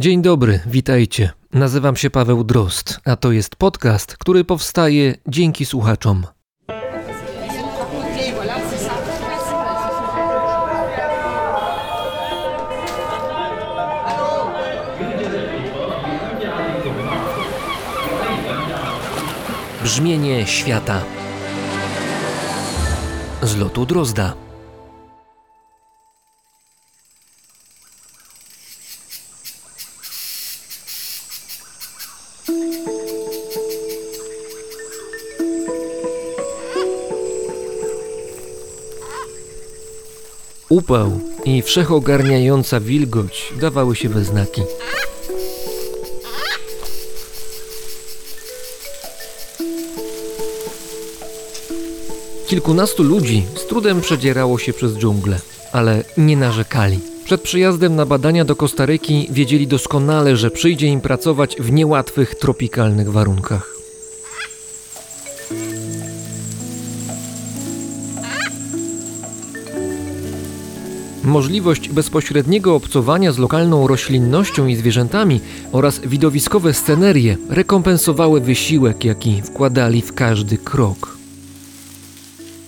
Dzień dobry, witajcie. Nazywam się Paweł Drost, a to jest podcast, który powstaje dzięki słuchaczom. Brzmienie świata z lotu Drozda. Upał i wszechogarniająca wilgoć dawały się we znaki. Kilkunastu ludzi z trudem przedzierało się przez dżunglę, ale nie narzekali. Przed przyjazdem na badania do Kostaryki wiedzieli doskonale, że przyjdzie im pracować w niełatwych tropikalnych warunkach. Możliwość bezpośredniego obcowania z lokalną roślinnością i zwierzętami oraz widowiskowe scenerie rekompensowały wysiłek, jaki wkładali w każdy krok.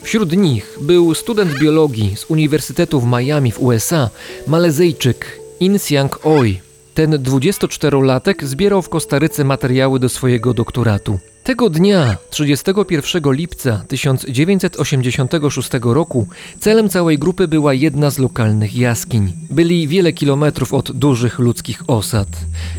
Wśród nich był student biologii z Uniwersytetu w Miami w USA, Malezyjczyk Insiang Oi. Ten 24-latek zbierał w Kostaryce materiały do swojego doktoratu. Tego dnia, 31 lipca 1986 roku, celem całej grupy była jedna z lokalnych jaskiń. Byli wiele kilometrów od dużych ludzkich osad.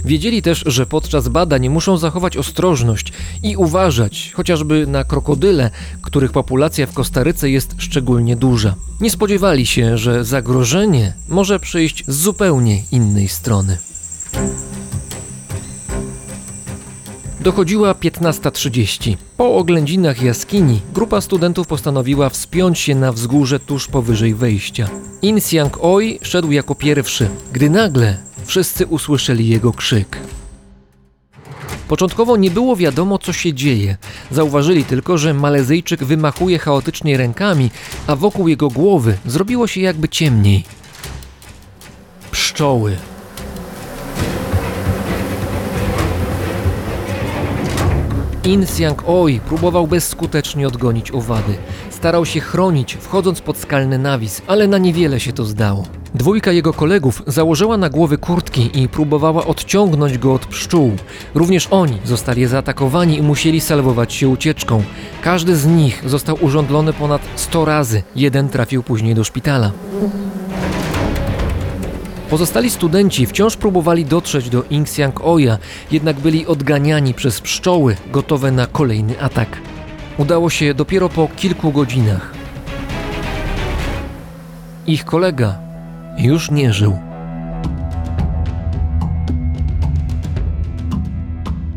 Wiedzieli też, że podczas badań muszą zachować ostrożność i uważać chociażby na krokodyle, których populacja w Kostaryce jest szczególnie duża. Nie spodziewali się, że zagrożenie może przyjść z zupełnie innej strony. Dochodziła 15.30. Po oględzinach jaskini grupa studentów postanowiła wspiąć się na wzgórze tuż powyżej wejścia. Insiang Oi szedł jako pierwszy, gdy nagle wszyscy usłyszeli jego krzyk. Początkowo nie było wiadomo, co się dzieje. Zauważyli tylko, że Malezyjczyk wymachuje chaotycznie rękami, a wokół jego głowy zrobiło się jakby ciemniej. Pszczoły. Insiang Oi próbował bezskutecznie odgonić owady. Starał się chronić, wchodząc pod skalny nawis, ale na niewiele się to zdało. Dwójka jego kolegów założyła na głowy kurtki i próbowała odciągnąć go od pszczół. Również oni zostali zaatakowani i musieli salwować się ucieczką. Każdy z nich został urządlony ponad 100 razy, jeden trafił później do szpitala. Pozostali studenci wciąż próbowali dotrzeć do Inxiang Oya, jednak byli odganiani przez pszczoły gotowe na kolejny atak. Udało się dopiero po kilku godzinach. Ich kolega już nie żył.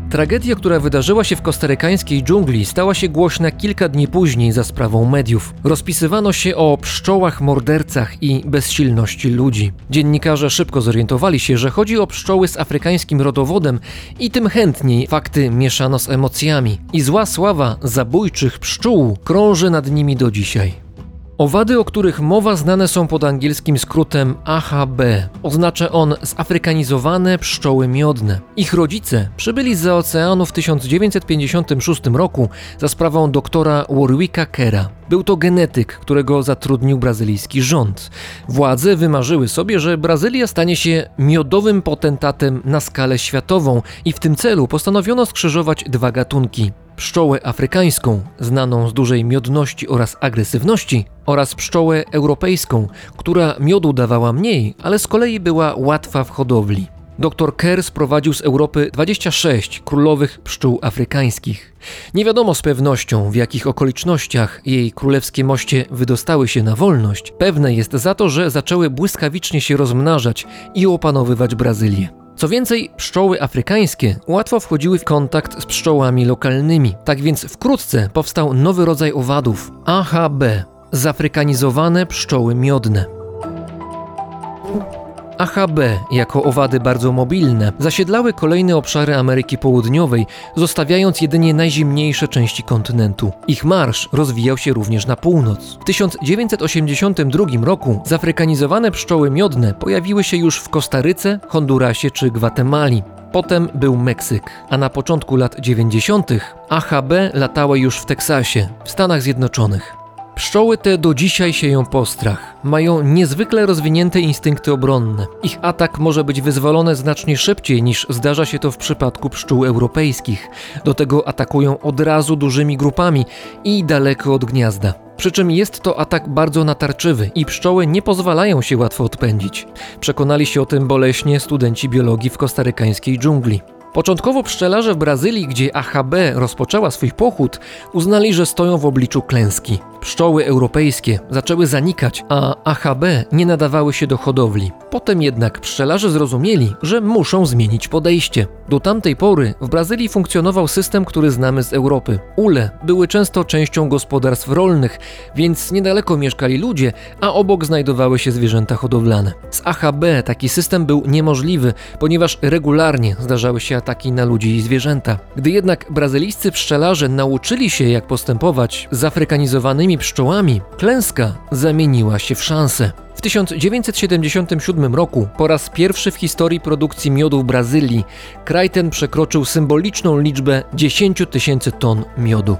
Tragedia, która wydarzyła się w kostarykańskiej dżungli, stała się głośna kilka dni później za sprawą mediów. Rozpisywano się o pszczołach mordercach i bezsilności ludzi. Dziennikarze szybko zorientowali się, że chodzi o pszczoły z afrykańskim rodowodem i tym chętniej fakty mieszano z emocjami. I zła sława zabójczych pszczół krąży nad nimi do dzisiaj. Owady, o których mowa, znane są pod angielskim skrótem AHB. Oznacza on zafrykanizowane pszczoły miodne. Ich rodzice przybyli z oceanu w 1956 roku za sprawą doktora Warwicka Kera. Był to genetyk, którego zatrudnił brazylijski rząd. Władze wymarzyły sobie, że Brazylia stanie się miodowym potentatem na skalę światową i w tym celu postanowiono skrzyżować dwa gatunki pszczołę afrykańską, znaną z dużej miodności oraz agresywności, oraz pszczołę europejską, która miodu dawała mniej, ale z kolei była łatwa w hodowli. Dr Kerr sprowadził z Europy 26 królowych pszczół afrykańskich. Nie wiadomo z pewnością, w jakich okolicznościach jej królewskie moście wydostały się na wolność. Pewne jest za to, że zaczęły błyskawicznie się rozmnażać i opanowywać Brazylię. Co więcej, pszczoły afrykańskie łatwo wchodziły w kontakt z pszczołami lokalnymi. Tak więc wkrótce powstał nowy rodzaj owadów AHB zafrykanizowane pszczoły miodne. AHB, jako owady bardzo mobilne, zasiedlały kolejne obszary Ameryki Południowej, zostawiając jedynie najzimniejsze części kontynentu. Ich marsz rozwijał się również na północ. W 1982 roku zafrykanizowane pszczoły miodne pojawiły się już w Kostaryce, Hondurasie czy Gwatemali. Potem był Meksyk, a na początku lat 90. AHB latały już w Teksasie, w Stanach Zjednoczonych. Pszczoły te do dzisiaj sieją postrach. Mają niezwykle rozwinięte instynkty obronne. Ich atak może być wyzwolony znacznie szybciej niż zdarza się to w przypadku pszczół europejskich. Do tego atakują od razu dużymi grupami i daleko od gniazda. Przy czym jest to atak bardzo natarczywy i pszczoły nie pozwalają się łatwo odpędzić. Przekonali się o tym boleśnie studenci biologii w kostarykańskiej dżungli. Początkowo pszczelarze w Brazylii, gdzie AHB rozpoczęła swój pochód, uznali, że stoją w obliczu klęski. Pszczoły europejskie zaczęły zanikać, a AHB nie nadawały się do hodowli. Potem jednak pszczelarze zrozumieli, że muszą zmienić podejście. Do tamtej pory w Brazylii funkcjonował system, który znamy z Europy. Ule były często częścią gospodarstw rolnych, więc niedaleko mieszkali ludzie, a obok znajdowały się zwierzęta hodowlane. Z AHB taki system był niemożliwy, ponieważ regularnie zdarzały się ataki na ludzi i zwierzęta. Gdy jednak brazylijscy pszczelarze nauczyli się, jak postępować z afrykanizowanymi pszczołami, klęska zamieniła się w szansę. W 1977 roku, po raz pierwszy w historii produkcji miodu w Brazylii, kraj ten przekroczył symboliczną liczbę 10 tysięcy ton miodu.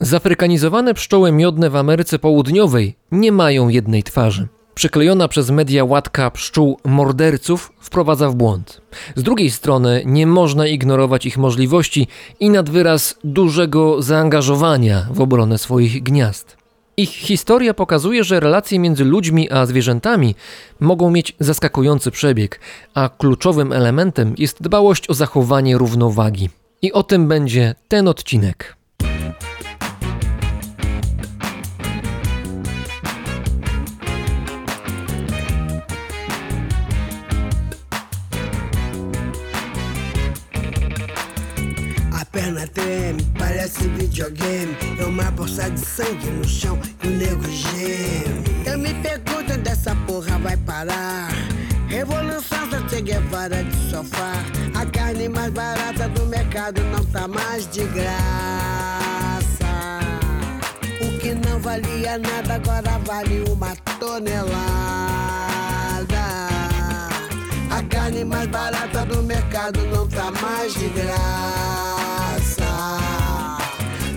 Zafrykanizowane pszczoły miodne w Ameryce Południowej nie mają jednej twarzy. Przyklejona przez media łatka pszczół morderców wprowadza w błąd. Z drugiej strony nie można ignorować ich możliwości i nadwyraz dużego zaangażowania w obronę swoich gniazd. Ich historia pokazuje, że relacje między ludźmi a zwierzętami mogą mieć zaskakujący przebieg, a kluczowym elementem jest dbałość o zachowanie równowagi. I o tym będzie ten odcinek. Parece videogame. É uma bolsa de sangue no chão e o nego geme. Eu me pergunto onde essa porra vai parar. Revolução da Che Guevara de sofá. A carne mais barata do mercado não tá mais de graça. O que não valia nada agora vale uma tonelada. A carne mais barata do mercado não tá mais de graça.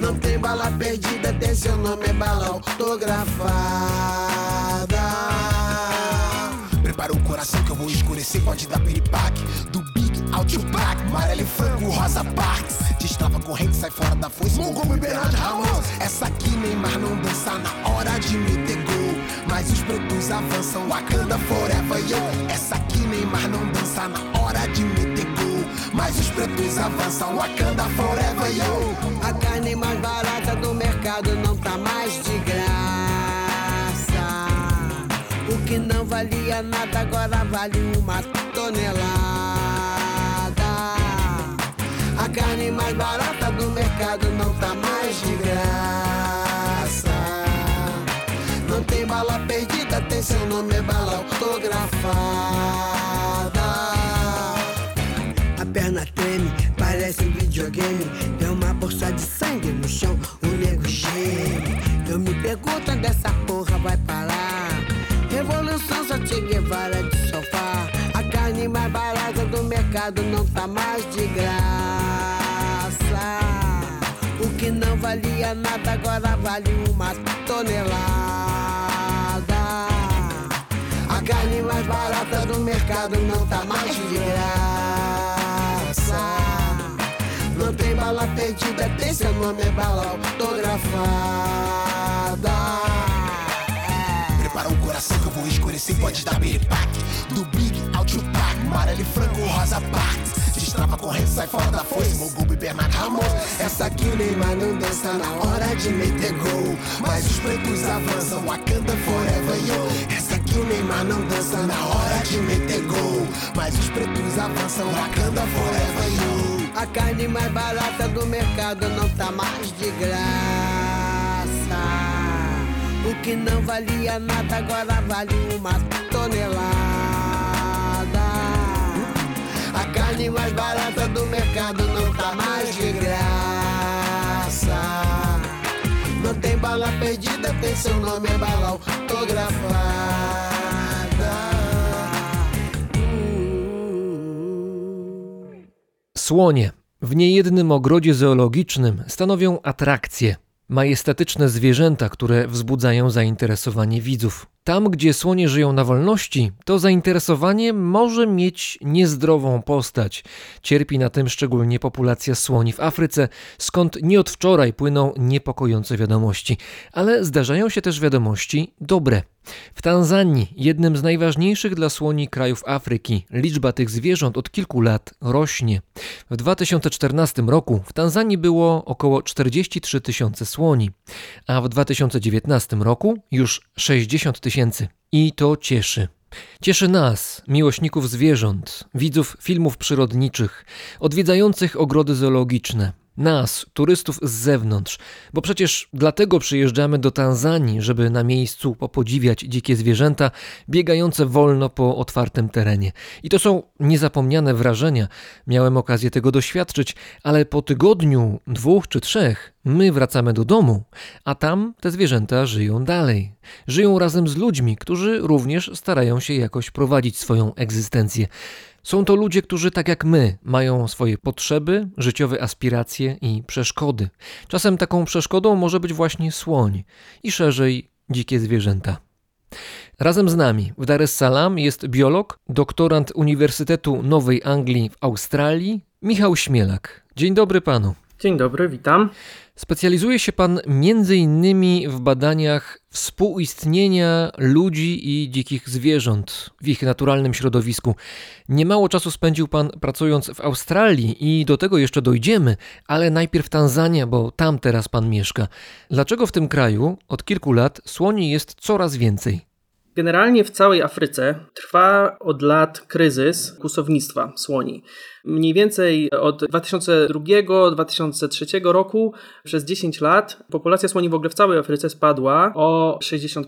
Não tem bala perdida, tem seu nome, é bala autografada. Prepara o coração que eu vou escurecer, pode dar piripaque. Do Big ao Tupac, amarelo e frango, rosa parks. Destrava corrente, sai fora da foice, Montgomery e Bernard Ramos. Essa aqui Neymar não dança na hora de meter gol. Mas os pretos avançam, Wakanda forever, yo. Essa aqui Neymar não dança na hora de meter gol. Mas os pretos avançam, Wakanda forever, yo. A carne mais barata do mercado não tá mais de graça. O que não valia nada agora vale uma tonelada. A carne mais barata do mercado não tá mais de graça. Não tem bala perdida, tem seu nome, é bala autografada. Perna treme, parece um videogame. Tem uma bolsa de sangue no chão, o nego geme. Eu me pergunto onde essa porra vai parar. Revolução só Che Guevara de sofá. A carne mais barata do mercado não tá mais de graça. O que não valia nada agora vale uma tonelada. A carne mais barata do mercado não tá mais de graça. Não tem bala perdida, tem seu nome, é bala autografada. Prepara o coração que eu vou escurecer, pode dar piripaque. Do Big ao Tupac, amarelo e frango, rosa parks. Destrava a corrente, sai fora da foice, e Bernard Ramos. Essa aqui o Neymar não dança na hora de meter gol. Mas os pretos avançam, Wakanda forever, yo. Essa aqui o Neymar não dança na hora de meter gol. Mas os pretos avançam, Wakanda forever, yo. A carne mais barata do mercado não tá mais de graça. O que não valia nada agora vale uma tonelada. A carne mais barata do mercado não tá mais de graça. Não tem bala perdida, tem seu nome, é bala autografada. Słonie w niejednym ogrodzie zoologicznym stanowią atrakcję. Majestatyczne zwierzęta, które wzbudzają zainteresowanie widzów. Tam, gdzie słonie żyją na wolności, to zainteresowanie może mieć niezdrową postać. Cierpi na tym szczególnie populacja słoni w Afryce, skąd nie od wczoraj płyną niepokojące wiadomości, ale zdarzają się też wiadomości dobre. W Tanzanii, jednym z najważniejszych dla słoni krajów Afryki, liczba tych zwierząt od kilku lat rośnie. W 2014 roku w Tanzanii było około 43 tysiące słoni, a w 2019 roku już 60 tysięcy. I to cieszy. Cieszy nas, miłośników zwierząt, widzów filmów przyrodniczych, odwiedzających ogrody zoologiczne, nas, turystów z zewnątrz, bo przecież dlatego przyjeżdżamy do Tanzanii, żeby na miejscu popodziwiać dzikie zwierzęta biegające wolno po otwartym terenie. I to są niezapomniane wrażenia. Miałem okazję tego doświadczyć, ale po tygodniu, dwóch czy trzech, my wracamy do domu, a tam te zwierzęta żyją dalej. Żyją razem z ludźmi, którzy również starają się jakoś prowadzić swoją egzystencję. Są to ludzie, którzy tak jak my mają swoje potrzeby, życiowe aspiracje i przeszkody. Czasem taką przeszkodą może być właśnie słoń i szerzej dzikie zwierzęta. Razem z nami w Dar es Salaam jest biolog, doktorant Uniwersytetu Nowej Anglii w Australii, Michał Śmielak. Dzień dobry panu. Dzień dobry, witam. Specjalizuje się Pan m.in. w badaniach współistnienia ludzi i dzikich zwierząt w ich naturalnym środowisku. Niemało czasu spędził Pan pracując w Australii i do tego jeszcze dojdziemy, ale najpierw Tanzania, bo tam teraz Pan mieszka. Dlaczego w tym kraju od kilku lat słoni jest coraz więcej? Generalnie w całej Afryce trwa od lat kryzys kłusownictwa słoni. Mniej więcej od 2002-2003 roku przez 10 lat populacja słoni w ogóle w całej Afryce spadła o 60%.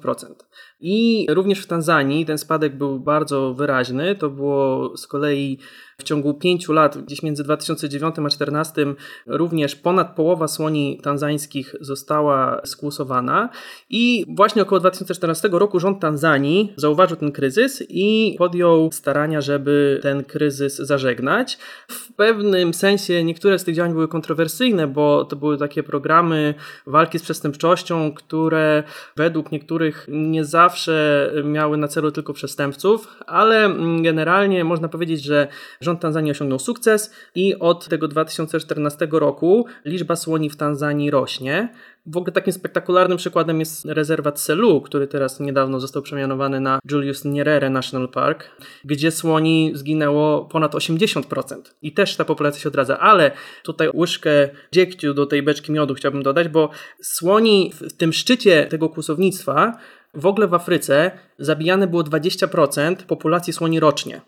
I również w Tanzanii ten spadek był bardzo wyraźny. To było z kolei w ciągu pięciu lat, gdzieś między 2009 a 2014, również ponad połowa słoni tanzańskich została skłusowana. I właśnie około 2014 roku rząd Tanzanii zauważył ten kryzys i podjął starania, żeby ten kryzys zażegnać. W pewnym sensie niektóre z tych działań były kontrowersyjne, bo to były takie programy walki z przestępczością, które według niektórych nie zawsze miały na celu tylko przestępców, ale generalnie można powiedzieć, że rząd Tanzanii osiągnął sukces i od tego 2014 roku liczba słoni w Tanzanii rośnie. W ogóle takim spektakularnym przykładem jest rezerwat Selu, który teraz niedawno został przemianowany na Julius Nyerere National Park, gdzie słoni zginęło ponad 80%. I też ta populacja się odradza, ale tutaj łyżkę dziegciu do tej beczki miodu chciałbym dodać, bo słoni w tym szczycie tego kłusownictwa w ogóle w Afryce zabijane było 20% populacji słoni rocznie.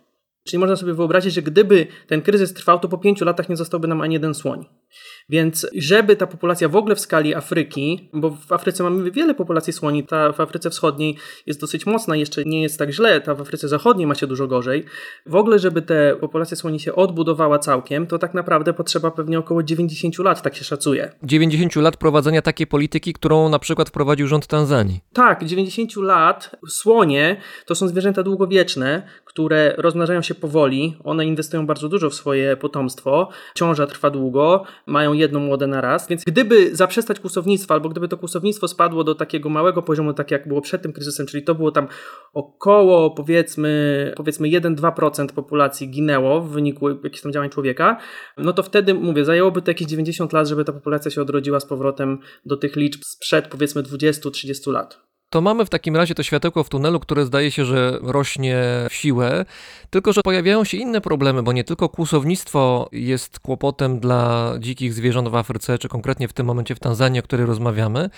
Czyli można sobie wyobrazić, że gdyby ten kryzys trwał, to po pięciu latach nie zostałby nam ani jeden słoń. Więc żeby ta populacja w ogóle w skali Afryki, bo w Afryce mamy wiele populacji słoni, ta w Afryce Wschodniej jest dosyć mocna, jeszcze nie jest tak źle, ta w Afryce Zachodniej ma się dużo gorzej. W ogóle, żeby ta populacja słoni się odbudowała całkiem, to tak naprawdę potrzeba pewnie około 90 lat, tak się szacuje. 90 lat prowadzenia takiej polityki, którą na przykład wprowadził rząd Tanzanii. Tak, 90 lat. Słonie to są zwierzęta długowieczne, które rozmnażają się powoli, one inwestują bardzo dużo w swoje potomstwo, ciąża trwa długo, mają jedną młodę na raz, więc gdyby zaprzestać kłusownictwa, albo gdyby to kłusownictwo spadło do takiego małego poziomu, tak jak było przed tym kryzysem, czyli to było tam około powiedzmy, powiedzmy 1-2% populacji ginęło w wyniku jakichś tam działań człowieka, no to wtedy, mówię, zajęłoby to jakieś 90 lat, żeby ta populacja się odrodziła z powrotem do tych liczb sprzed powiedzmy 20-30 lat. To mamy w takim razie to światełko w tunelu, które zdaje się, że rośnie w siłę, tylko że pojawiają się inne problemy, bo nie tylko kłusownictwo jest kłopotem dla dzikich zwierząt w Afryce, czy konkretnie w tym momencie w Tanzanii, o której rozmawiamy,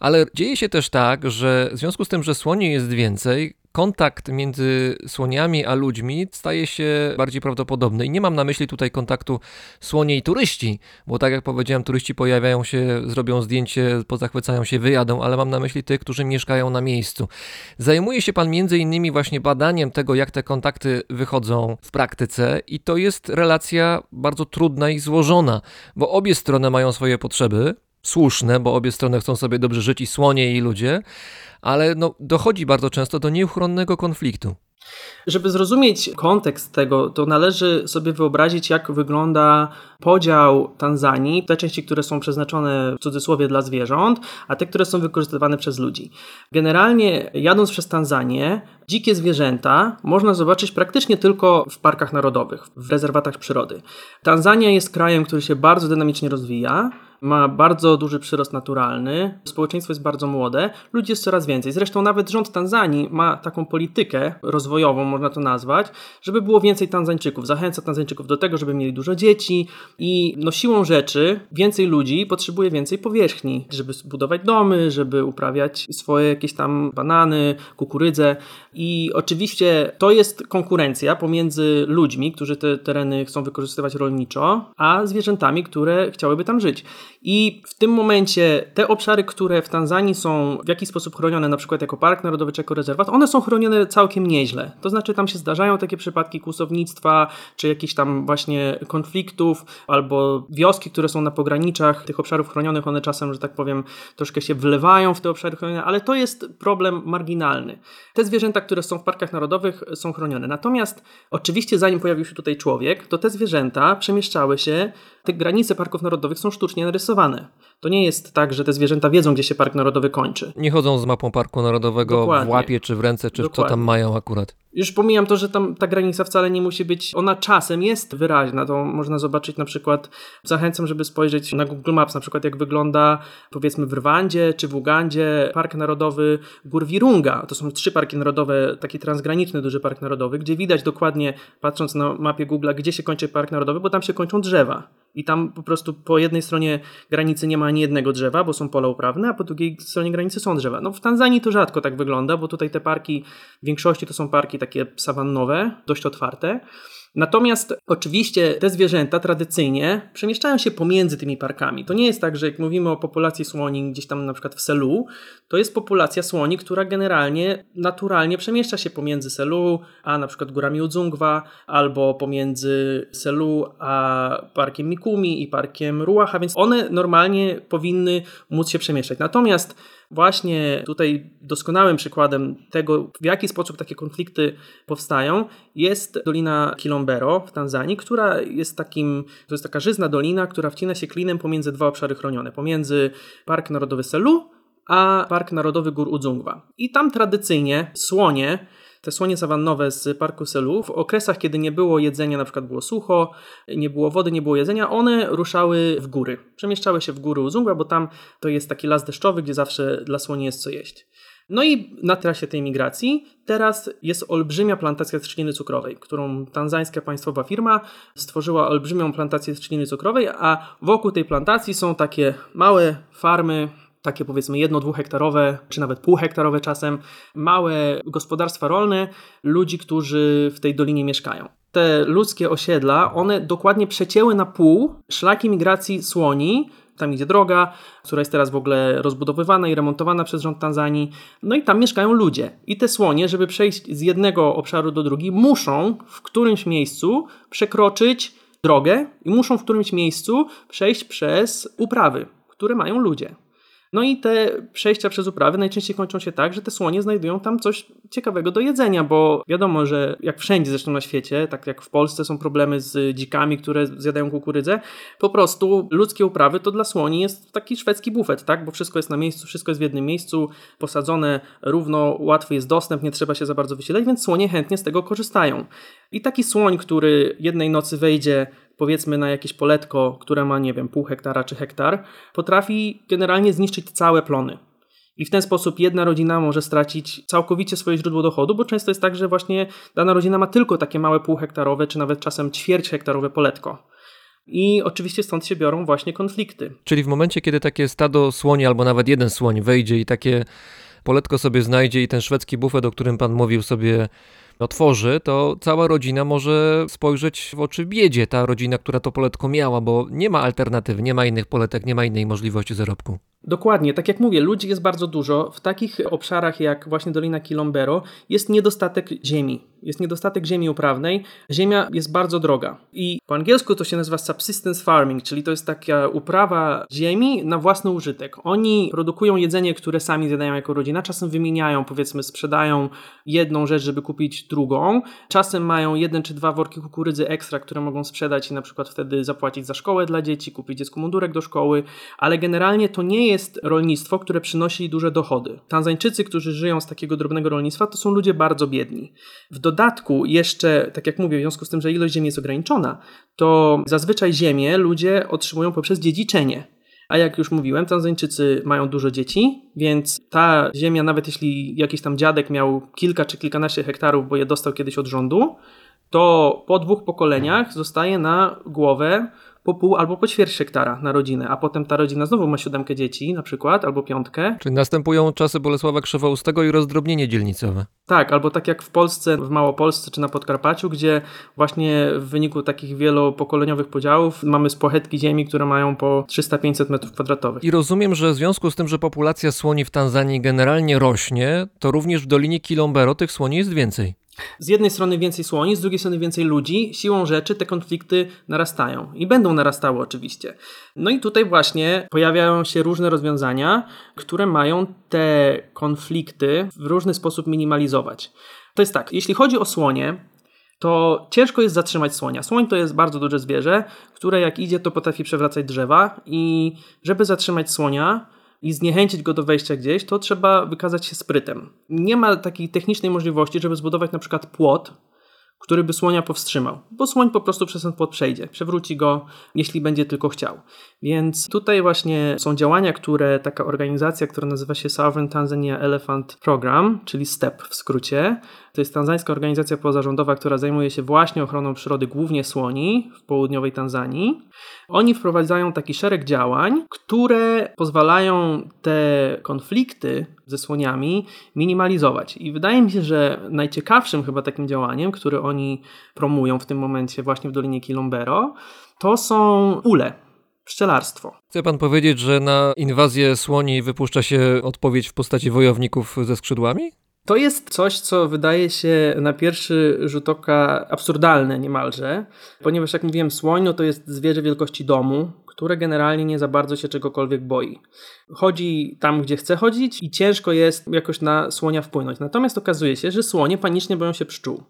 ale dzieje się też tak, że w związku z tym, że słoni jest więcej, kontakt między słoniami a ludźmi staje się bardziej prawdopodobny. I nie mam na myśli tutaj kontaktu słonie i turyści, bo tak jak powiedziałem, turyści pojawiają się, zrobią zdjęcie, pozachwycają się, wyjadą, ale mam na myśli tych, którzy mieszkają na miejscu. Zajmuje się pan między innymi właśnie badaniem tego, jak te kontakty wychodzą w praktyce i to jest relacja bardzo trudna i złożona, bo obie strony mają swoje potrzeby, słuszne, bo obie strony chcą sobie dobrze żyć i słonie i ludzie, ale no, dochodzi bardzo często do nieuchronnego konfliktu. Żeby zrozumieć kontekst tego, to należy sobie wyobrazić, jak wygląda podział Tanzanii, te części, które są przeznaczone w cudzysłowie dla zwierząt, a te, które są wykorzystywane przez ludzi. Generalnie, jadąc przez Tanzanię, dzikie zwierzęta można zobaczyć praktycznie tylko w parkach narodowych, w rezerwatach przyrody. Tanzania jest krajem, który się bardzo dynamicznie rozwija ma bardzo duży przyrost naturalny, społeczeństwo jest bardzo młode, ludzi jest coraz więcej. Zresztą nawet rząd Tanzanii ma taką politykę rozwojową, można to nazwać, żeby było więcej Tanzańczyków. Zachęca Tanzańczyków do tego, żeby mieli dużo dzieci i no siłą rzeczy więcej ludzi potrzebuje więcej powierzchni, żeby budować domy, żeby uprawiać swoje jakieś tam banany, kukurydzę oczywiście to jest konkurencja pomiędzy ludźmi, którzy te tereny chcą wykorzystywać rolniczo, a zwierzętami, które chciałyby tam żyć. I w tym momencie te obszary, które w Tanzanii są w jakiś sposób chronione, na przykład jako park narodowy czy jako rezerwat, one są chronione całkiem nieźle. To znaczy tam się zdarzają takie przypadki kłusownictwa, czy jakichś tam właśnie konfliktów, albo wioski, które są na pograniczach tych obszarów chronionych, one czasem, że tak powiem, troszkę się wlewają w te obszary chronione, ale to jest problem marginalny. Te zwierzęta, które są w parkach narodowych są chronione. Natomiast oczywiście zanim pojawił się tutaj człowiek, to te zwierzęta przemieszczały się te granice parków narodowych są sztucznie narysowane. To nie jest tak, że te zwierzęta wiedzą, gdzie się park narodowy kończy. Nie chodzą z mapą parku narodowego Dokładnie. w łapie, czy w ręce, czy Dokładnie. co tam mają akurat. Już pomijam to, że tam ta granica wcale nie musi być, ona czasem jest wyraźna, to można zobaczyć na przykład, zachęcam, żeby spojrzeć na Google Maps, na przykład jak wygląda powiedzmy w Rwandzie czy w Ugandzie Park Narodowy Gór Wirunga. To są trzy parki narodowe, taki transgraniczny duży park narodowy, gdzie widać dokładnie, patrząc na mapie Google, gdzie się kończy park narodowy, bo tam się kończą drzewa. I tam po prostu po jednej stronie granicy nie ma ani jednego drzewa, bo są pola uprawne, a po drugiej stronie granicy są drzewa. No w Tanzanii to rzadko tak wygląda, bo tutaj te parki w większości to są parki takie sawannowe, dość otwarte. Natomiast oczywiście te zwierzęta tradycyjnie przemieszczają się pomiędzy tymi parkami. To nie jest tak, że jak mówimy o populacji słoni gdzieś tam na przykład w Selu, to jest populacja słoni, która generalnie naturalnie przemieszcza się pomiędzy Selu a na przykład górami Udzungwa, albo pomiędzy Selu a parkiem Mikumi i parkiem Ruacha, więc one normalnie powinny móc się przemieszczać. Natomiast Właśnie tutaj doskonałym przykładem tego, w jaki sposób takie konflikty powstają, jest Dolina Kilombero w Tanzanii, która jest takim, to jest taka żyzna dolina, która wcina się klinem pomiędzy dwa obszary chronione, pomiędzy Park Narodowy Selu a Park Narodowy Gór Udzungwa. I tam tradycyjnie słonie te słonie sawannowe z parku Selu w okresach, kiedy nie było jedzenia, na przykład było sucho, nie było wody, nie było jedzenia, one ruszały w góry. Przemieszczały się w góry Uzungła, bo tam to jest taki las deszczowy, gdzie zawsze dla słoni jest co jeść. No i na trasie tej migracji teraz jest olbrzymia plantacja trzciny cukrowej, którą tanzańska państwowa firma stworzyła olbrzymią plantację trzciny cukrowej, a wokół tej plantacji są takie małe farmy takie powiedzmy jedno, dwuhektarowe, czy nawet półhektarowe czasem, małe gospodarstwa rolne ludzi, którzy w tej dolinie mieszkają. Te ludzkie osiedla, one dokładnie przecięły na pół szlaki migracji słoni, tam idzie droga, która jest teraz w ogóle rozbudowywana i remontowana przez rząd Tanzanii. No i tam mieszkają ludzie. I te słonie, żeby przejść z jednego obszaru do drugiego, muszą w którymś miejscu przekroczyć drogę i muszą w którymś miejscu przejść przez uprawy, które mają ludzie. No i te przejścia przez uprawy najczęściej kończą się tak, że te słonie znajdują tam coś ciekawego do jedzenia, bo wiadomo, że jak wszędzie zresztą na świecie, tak jak w Polsce są problemy z dzikami, które zjadają kukurydzę, po prostu ludzkie uprawy to dla słoni jest taki szwedzki bufet, tak? Bo wszystko jest na miejscu, wszystko jest w jednym miejscu, posadzone równo, łatwy jest dostęp, nie trzeba się za bardzo wysilać, więc słonie chętnie z tego korzystają. I taki słoń, który jednej nocy wejdzie powiedzmy na jakieś poletko, które ma, nie wiem, pół hektara czy hektar, potrafi generalnie zniszczyć całe plony. I w ten sposób jedna rodzina może stracić całkowicie swoje źródło dochodu, bo często jest tak, że właśnie dana rodzina ma tylko takie małe półhektarowe, czy nawet czasem ćwierć hektarowe poletko. I oczywiście stąd się biorą właśnie konflikty. Czyli w momencie, kiedy takie stado słoni, albo nawet jeden słoń wejdzie i takie poletko sobie znajdzie i ten szwedzki bufet, o którym pan mówił, sobie otworzy, to cała rodzina może spojrzeć w oczy biedzie, ta rodzina, która to poletko miała, bo nie ma alternatywy, nie ma innych poletek, nie ma innej możliwości zarobku. Dokładnie, tak jak mówię, ludzi jest bardzo dużo. W takich obszarach jak właśnie Dolina Kilombero jest niedostatek ziemi. Jest niedostatek ziemi uprawnej. Ziemia jest bardzo droga. I po angielsku to się nazywa subsistence farming, czyli to jest taka uprawa ziemi na własny użytek. Oni produkują jedzenie, które sami zjadają jako rodzina. Czasem wymieniają, powiedzmy, sprzedają jedną rzecz, żeby kupić drugą. Czasem mają jeden czy dwa worki kukurydzy ekstra, które mogą sprzedać i na przykład wtedy zapłacić za szkołę dla dzieci, kupić dziecku mundurek do szkoły, ale generalnie to nie jest rolnictwo, które przynosi duże dochody. Tanzańczycy, którzy żyją z takiego drobnego rolnictwa, to są ludzie bardzo biedni. W dodatku jeszcze, tak jak mówię, w związku z tym, że ilość ziemi jest ograniczona, to zazwyczaj ziemię ludzie otrzymują poprzez dziedziczenie. A jak już mówiłem, Tanzańczycy mają dużo dzieci, więc ta ziemia, nawet jeśli jakiś tam dziadek miał kilka czy kilkanaście hektarów, bo je dostał kiedyś od rządu, to po dwóch pokoleniach zostaje na głowę po pół albo po ćwierć hektara na rodzinę, a potem ta rodzina znowu ma siódemkę dzieci na przykład, albo piątkę. Czyli następują czasy Bolesława Krzywoustego i rozdrobnienie dzielnicowe. Tak, albo tak jak w Polsce, w Małopolsce czy na Podkarpaciu, gdzie właśnie w wyniku takich wielopokoleniowych podziałów mamy spłachetki ziemi, które mają po 300-500 metrów kwadratowych. I rozumiem, że w związku z tym, że populacja słoni w Tanzanii generalnie rośnie, to również w Dolinie Kilombero tych słoni jest więcej. Z jednej strony więcej słoni, z drugiej strony więcej ludzi. Siłą rzeczy te konflikty narastają i będą narastały oczywiście. No i tutaj właśnie pojawiają się różne rozwiązania, które mają te konflikty w różny sposób minimalizować. To jest tak, jeśli chodzi o słonie, to ciężko jest zatrzymać słonia. Słoń to jest bardzo duże zwierzę, które jak idzie, to potrafi przewracać drzewa i żeby zatrzymać słonia, i zniechęcić go do wejścia gdzieś, to trzeba wykazać się sprytem. Nie ma takiej technicznej możliwości, żeby zbudować na przykład płot, który by słonia powstrzymał, bo słoń po prostu przez ten płot przejdzie, przewróci go, jeśli będzie tylko chciał. Więc tutaj właśnie są działania, które taka organizacja, która nazywa się Southern Tanzania Elephant Program, czyli STEP w skrócie, to jest tanzańska organizacja pozarządowa, która zajmuje się właśnie ochroną przyrody, głównie słoni w południowej Tanzanii. Oni wprowadzają taki szereg działań, które pozwalają te konflikty ze słoniami minimalizować. I wydaje mi się, że najciekawszym chyba takim działaniem, które oni promują w tym momencie właśnie w Dolinie Kilombero, to są ule, pszczelarstwo. Chce pan powiedzieć, że na inwazję słoni wypuszcza się odpowiedź w postaci wojowników ze skrzydłami? To jest coś, co wydaje się na pierwszy rzut oka absurdalne niemalże, ponieważ jak mówiłem, słoń no to jest zwierzę wielkości domu, które generalnie nie za bardzo się czegokolwiek boi. Chodzi tam, gdzie chce chodzić i ciężko jest jakoś na słonia wpłynąć. Natomiast okazuje się, że słonie panicznie boją się pszczół.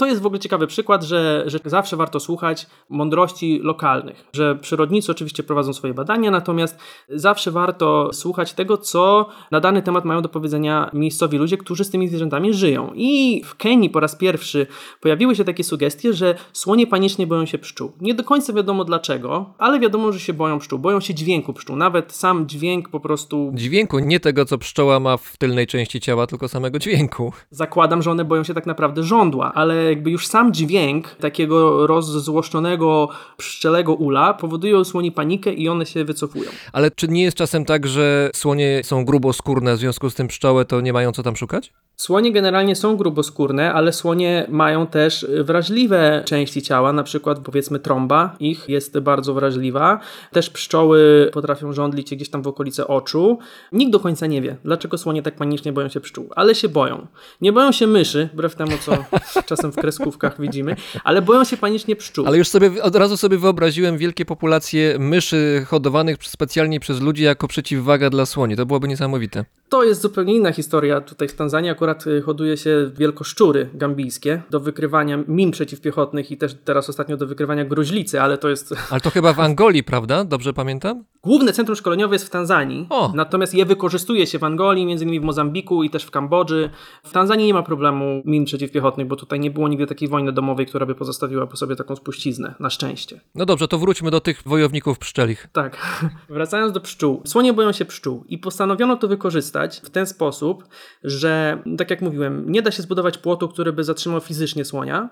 To jest w ogóle ciekawy przykład, że, że zawsze warto słuchać mądrości lokalnych, że przyrodnicy oczywiście prowadzą swoje badania, natomiast zawsze warto słuchać tego, co na dany temat mają do powiedzenia miejscowi ludzie, którzy z tymi zwierzętami żyją. I w Kenii po raz pierwszy pojawiły się takie sugestie, że słonie panicznie boją się pszczół. Nie do końca wiadomo dlaczego, ale wiadomo, że się boją pszczół. Boją się dźwięku pszczół. Nawet sam dźwięk po prostu. Dźwięku, nie tego, co pszczoła ma w tylnej części ciała, tylko samego dźwięku. Zakładam, że one boją się tak naprawdę żądła, ale jakby już sam dźwięk takiego rozzłoszczonego pszczelego ula powoduje u słoni panikę i one się wycofują. Ale czy nie jest czasem tak, że słonie są gruboskórne, w związku z tym pszczoły to nie mają co tam szukać? Słonie generalnie są gruboskórne, ale słonie mają też wrażliwe części ciała, na przykład powiedzmy trąba ich jest bardzo wrażliwa. Też pszczoły potrafią żądlić gdzieś tam w okolice oczu. Nikt do końca nie wie, dlaczego słonie tak panicznie boją się pszczół, ale się boją. Nie boją się myszy, wbrew temu co czasem w kreskówkach widzimy, ale boją się panicznie pszczół. Ale już sobie od razu sobie wyobraziłem wielkie populacje myszy hodowanych specjalnie przez ludzi jako przeciwwaga dla słoni. To byłoby niesamowite. To jest zupełnie inna historia. Tutaj w Tanzanii akurat y, hoduje się wielkoszczury gambijskie do wykrywania min przeciwpiechotnych i też teraz ostatnio do wykrywania gruźlicy, ale to jest... Ale to chyba w Angolii, prawda? Dobrze pamiętam? Główne centrum szkoleniowe jest w Tanzanii, O. natomiast je wykorzystuje się w Angolii, między innymi w Mozambiku i też w Kambodży. W Tanzanii nie ma problemu min przeciwpiechotnych, bo tutaj nie było nigdy takiej wojny domowej, która by pozostawiła po sobie taką spuściznę, na szczęście. No dobrze, to wróćmy do tych wojowników pszczelich. Tak, wracając do pszczół. Słonie boją się pszczół i postanowiono to wykorzystać w ten sposób, że, tak jak mówiłem, nie da się zbudować płotu, który by zatrzymał fizycznie słonia.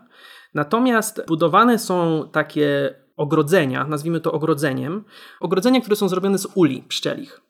Natomiast budowane są takie ogrodzenia, nazwijmy to ogrodzeniem, ogrodzenia, które są zrobione z uli pszczelich.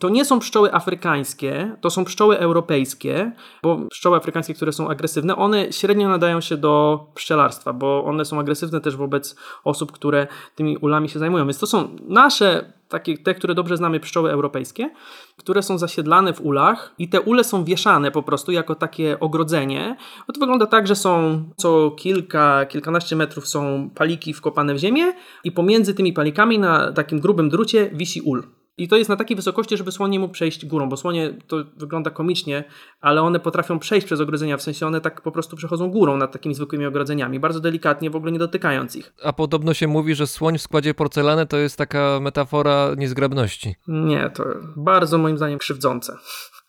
To nie są pszczoły afrykańskie, to są pszczoły europejskie, bo pszczoły afrykańskie, które są agresywne, one średnio nadają się do pszczelarstwa, bo one są agresywne też wobec osób, które tymi ulami się zajmują. Więc to są nasze, takie, te, które dobrze znamy, pszczoły europejskie, które są zasiedlane w ulach i te ule są wieszane po prostu jako takie ogrodzenie. No to wygląda tak, że są co kilka, kilkanaście metrów są paliki wkopane w ziemię i pomiędzy tymi palikami na takim grubym drucie wisi ul. I to jest na takiej wysokości, żeby słoń nie mógł przejść górą, bo słonie to wygląda komicznie, ale one potrafią przejść przez ogrodzenia, w sensie one tak po prostu przechodzą górą nad takimi zwykłymi ogrodzeniami, bardzo delikatnie, w ogóle nie dotykając ich. A podobno się mówi, że słoń w składzie porcelany to jest taka metafora niezgrabności. Nie, to bardzo moim zdaniem krzywdzące.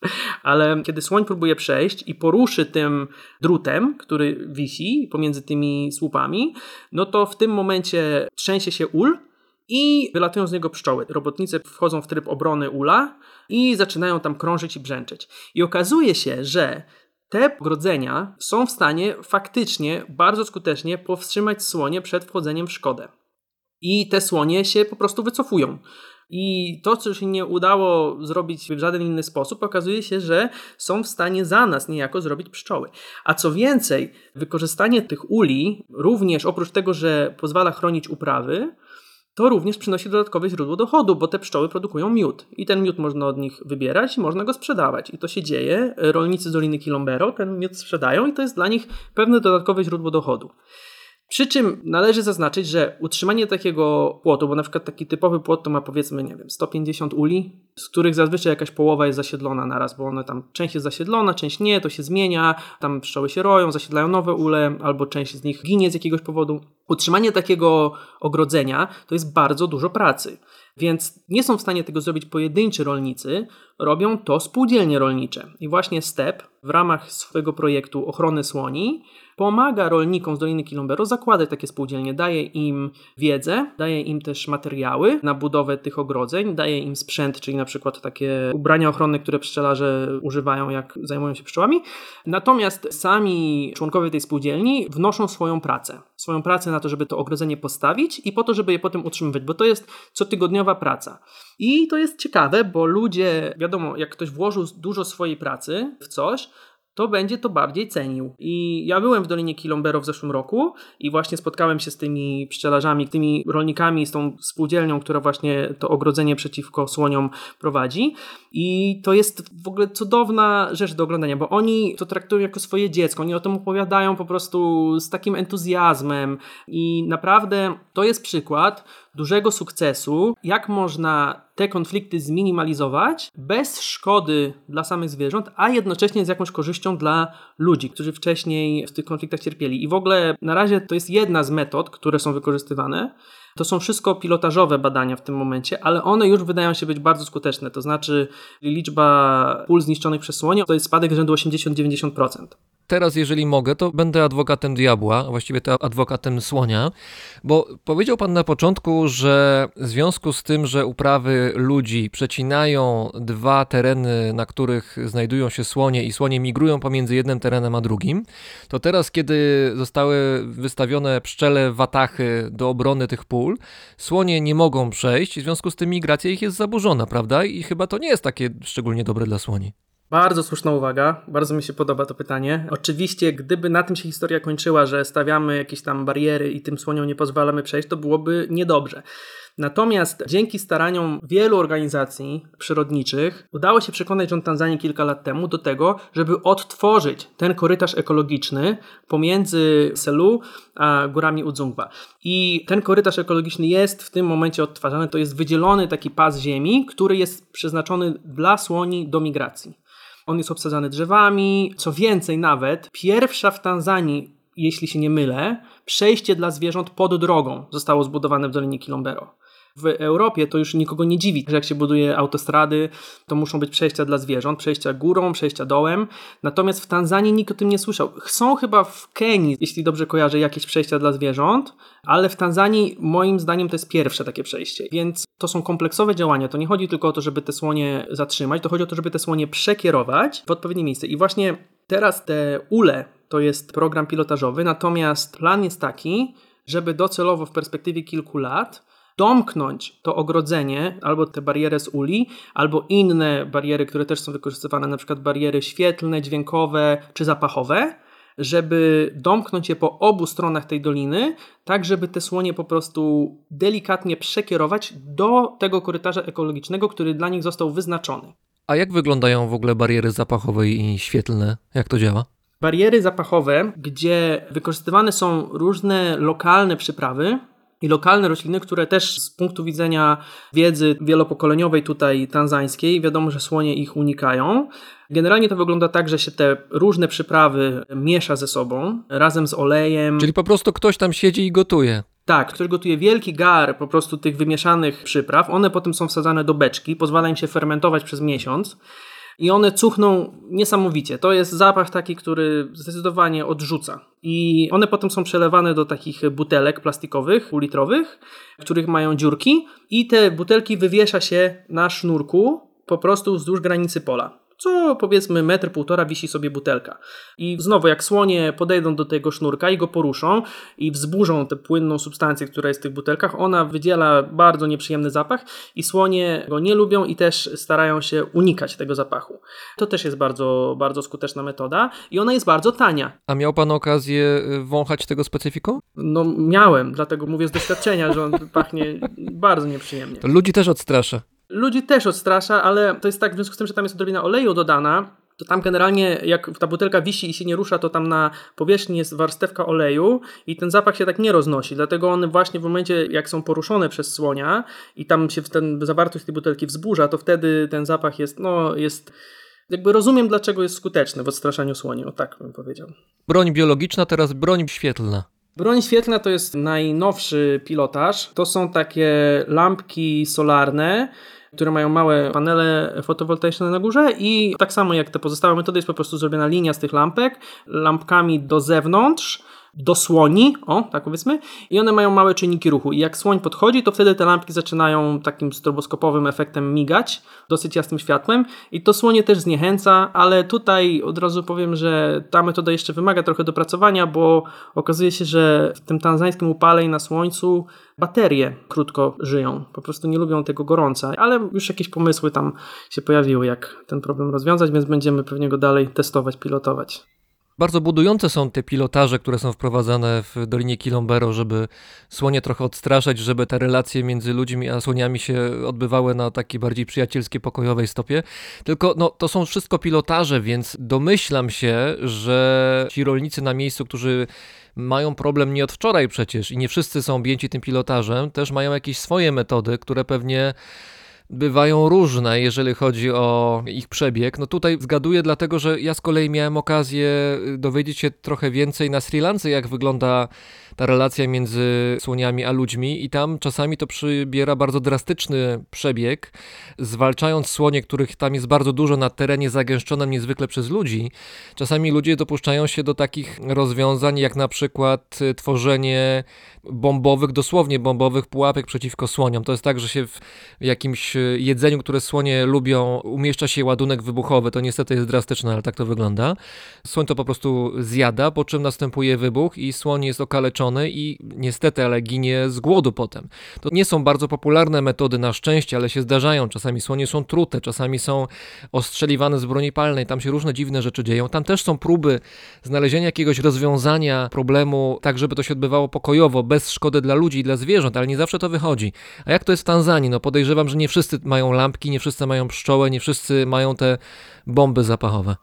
Ale kiedy słoń próbuje przejść i poruszy tym drutem, który wisi pomiędzy tymi słupami, no to w tym momencie trzęsie się ul, i wylatują z niego pszczoły. Robotnice wchodzą w tryb obrony ula i zaczynają tam krążyć i brzęczeć. I okazuje się, że te ogrodzenia są w stanie faktycznie bardzo skutecznie powstrzymać słonie przed wchodzeniem w szkodę. I te słonie się po prostu wycofują. I to, co się nie udało zrobić w żaden inny sposób, okazuje się, że są w stanie za nas niejako zrobić pszczoły. A co więcej, wykorzystanie tych uli również oprócz tego, że pozwala chronić uprawy, to również przynosi dodatkowe źródło dochodu, bo te pszczoły produkują miód i ten miód można od nich wybierać i można go sprzedawać. I to się dzieje. Rolnicy z Doliny Kilombero ten miód sprzedają i to jest dla nich pewne dodatkowe źródło dochodu. Przy czym należy zaznaczyć, że utrzymanie takiego płotu, bo na przykład taki typowy płot to ma powiedzmy, nie wiem, 150 uli, z których zazwyczaj jakaś połowa jest zasiedlona naraz, bo one tam część jest zasiedlona, część nie, to się zmienia, tam pszczoły się roją, zasiedlają nowe ule, albo część z nich ginie z jakiegoś powodu. Utrzymanie takiego ogrodzenia to jest bardzo dużo pracy. Więc nie są w stanie tego zrobić pojedynczy rolnicy, robią to spółdzielnie rolnicze. I właśnie STEP w ramach swojego projektu ochrony słoni pomaga rolnikom z Doliny Kilombero zakładać takie spółdzielnie, daje im wiedzę, daje im też materiały na budowę tych ogrodzeń, daje im sprzęt, czyli na przykład takie ubrania ochronne, które pszczelarze używają, jak zajmują się pszczołami. Natomiast sami członkowie tej spółdzielni wnoszą swoją pracę. Swoją pracę na to, żeby to ogrodzenie postawić i po to, żeby je potem utrzymywać, bo to jest cotygodniowa praca. I to jest ciekawe, bo ludzie, wiadomo, jak ktoś włożył dużo swojej pracy w coś, to będzie to bardziej cenił. I ja byłem w Dolinie Kilombero w zeszłym roku i właśnie spotkałem się z tymi pszczelarzami, tymi rolnikami, z tą spółdzielnią, która właśnie to ogrodzenie przeciwko słoniom prowadzi. I to jest w ogóle cudowna rzecz do oglądania, bo oni to traktują jako swoje dziecko, oni o tym opowiadają po prostu z takim entuzjazmem i naprawdę to jest przykład dużego sukcesu, jak można te konflikty zminimalizować bez szkody dla samych zwierząt, a jednocześnie z jakąś korzyścią dla ludzi, którzy wcześniej w tych konfliktach cierpieli. I w ogóle na razie to jest jedna z metod, które są wykorzystywane. To są wszystko pilotażowe badania w tym momencie, ale one już wydają się być bardzo skuteczne. To znaczy liczba pól zniszczonych przez słonie to jest spadek rzędu 80-90% teraz, jeżeli mogę, to będę adwokatem diabła, właściwie to adwokatem słonia, bo powiedział Pan na początku, że w związku z tym, że uprawy ludzi przecinają dwa tereny, na których znajdują się słonie i słonie migrują pomiędzy jednym terenem a drugim, to teraz, kiedy zostały wystawione pszczele watachy do obrony tych pól, słonie nie mogą przejść, w związku z tym migracja ich jest zaburzona, prawda? I chyba to nie jest takie szczególnie dobre dla słoni. Bardzo słuszna uwaga, bardzo mi się podoba to pytanie. Oczywiście, gdyby na tym się historia kończyła, że stawiamy jakieś tam bariery i tym słoniom nie pozwalamy przejść, to byłoby niedobrze. Natomiast dzięki staraniom wielu organizacji przyrodniczych udało się przekonać rząd Tanzanii kilka lat temu do tego, żeby odtworzyć ten korytarz ekologiczny pomiędzy Selu a górami Udzungwa. I ten korytarz ekologiczny jest w tym momencie odtwarzany. To jest wydzielony taki pas ziemi, który jest przeznaczony dla słoni do migracji. On jest obsadzany drzewami. Co więcej, nawet pierwsza w Tanzanii, jeśli się nie mylę, przejście dla zwierząt pod drogą zostało zbudowane w Dolinie Kilombero. W Europie to już nikogo nie dziwi, że jak się buduje autostrady, to muszą być przejścia dla zwierząt, przejścia górą, przejścia dołem. Natomiast w Tanzanii nikt o tym nie słyszał. Są chyba w Kenii, jeśli dobrze kojarzę, jakieś przejścia dla zwierząt, ale w Tanzanii moim zdaniem to jest pierwsze takie przejście. Więc to są kompleksowe działania. To nie chodzi tylko o to, żeby te słonie zatrzymać, to chodzi o to, żeby te słonie przekierować w odpowiednie miejsce. I właśnie teraz te ule to jest program pilotażowy, natomiast plan jest taki, żeby docelowo w perspektywie kilku lat domknąć to ogrodzenie, albo tę barierę z uli, albo inne bariery, które też są wykorzystywane, na przykład bariery świetlne, dźwiękowe czy zapachowe, żeby domknąć je po obu stronach tej doliny, tak żeby te słonie po prostu delikatnie przekierować do tego korytarza ekologicznego, który dla nich został wyznaczony. A jak wyglądają w ogóle bariery zapachowe i świetlne? Jak to działa? Bariery zapachowe, gdzie wykorzystywane są różne lokalne przyprawy, i lokalne rośliny, które też z punktu widzenia wiedzy wielopokoleniowej tutaj tanzańskiej, wiadomo, że słonie ich unikają. Generalnie to wygląda tak, że się te różne przyprawy miesza ze sobą razem z olejem. Czyli po prostu ktoś tam siedzi i gotuje. Tak, który gotuje wielki gar po prostu tych wymieszanych przypraw. One potem są wsadzane do beczki, pozwala im się fermentować przez miesiąc i one cuchną niesamowicie. To jest zapach taki, który zdecydowanie odrzuca. I one potem są przelewane do takich butelek plastikowych, półlitrowych, w których mają dziurki i te butelki wywiesza się na sznurku po prostu wzdłuż granicy pola co powiedzmy metr, półtora wisi sobie butelka. I znowu, jak słonie podejdą do tego sznurka i go poruszą i wzburzą tę płynną substancję, która jest w tych butelkach, ona wydziela bardzo nieprzyjemny zapach i słonie go nie lubią i też starają się unikać tego zapachu. To też jest bardzo, bardzo skuteczna metoda i ona jest bardzo tania. A miał pan okazję y, wąchać tego specyfiku? No miałem, dlatego mówię z doświadczenia, że on pachnie bardzo nieprzyjemnie. Ludzi też odstrasza. Ludzi też odstrasza, ale to jest tak w związku z tym, że tam jest odrobina oleju dodana, to tam generalnie jak ta butelka wisi i się nie rusza, to tam na powierzchni jest warstewka oleju i ten zapach się tak nie roznosi. Dlatego one właśnie w momencie, jak są poruszone przez słonia i tam się ten zawartość tej butelki wzburza, to wtedy ten zapach jest, no jest jakby rozumiem, dlaczego jest skuteczny w odstraszaniu słoni, o tak bym powiedział. Broń biologiczna, teraz broń świetlna. Broń świetlna to jest najnowszy pilotaż. To są takie lampki solarne, które mają małe panele fotowoltaiczne na górze i tak samo jak te pozostałe metody jest po prostu zrobiona linia z tych lampek, lampkami do zewnątrz, do słoni, o, tak powiedzmy, i one mają małe czynniki ruchu. I jak słoń podchodzi, to wtedy te lampki zaczynają takim stroboskopowym efektem migać, dosyć jasnym światłem, i to słonie też zniechęca, ale tutaj od razu powiem, że ta metoda jeszcze wymaga trochę dopracowania, bo okazuje się, że w tym tanzańskim upale i na słońcu baterie krótko żyją. Po prostu nie lubią tego gorąca, ale już jakieś pomysły tam się pojawiły, jak ten problem rozwiązać, więc będziemy pewnie go dalej testować, pilotować. Bardzo budujące są te pilotaże, które są wprowadzane w Dolinie Kilombero, żeby słonie trochę odstraszać, żeby te relacje między ludźmi a słoniami się odbywały na takiej bardziej przyjacielskiej, pokojowej stopie. Tylko no, to są wszystko pilotaże, więc domyślam się, że ci rolnicy na miejscu, którzy mają problem nie od wczoraj przecież i nie wszyscy są objęci tym pilotażem, też mają jakieś swoje metody, które pewnie bywają różne, jeżeli chodzi o ich przebieg. No tutaj zgaduję, dlatego że ja z kolei miałem okazję dowiedzieć się trochę więcej na Sri Lance, jak wygląda ta relacja między słoniami a ludźmi, i tam czasami to przybiera bardzo drastyczny przebieg, zwalczając słonie, których tam jest bardzo dużo na terenie zagęszczonym niezwykle przez ludzi. Czasami ludzie dopuszczają się do takich rozwiązań, jak na przykład tworzenie bombowych, dosłownie bombowych pułapek przeciwko słoniom. To jest tak, że się w jakimś jedzeniu, które słonie lubią, umieszcza się ładunek wybuchowy. To niestety jest drastyczne, ale tak to wygląda. Słoń to po prostu zjada, po czym następuje wybuch i słoń jest okaleczony i niestety, ale ginie z głodu potem. To nie są bardzo popularne metody na szczęście, ale się zdarzają. Czasami słonie są trute, czasami są ostrzeliwane z broni palnej, tam się różne dziwne rzeczy dzieją. Tam też są próby znalezienia jakiegoś rozwiązania problemu, tak żeby to się odbywało pokojowo, bez szkody dla ludzi i dla zwierząt, ale nie zawsze to wychodzi. A jak to jest w Tanzanii? No podejrzewam, że nie wszyscy mają lampki, nie wszyscy mają pszczoły, nie wszyscy mają te bomby zapachowe.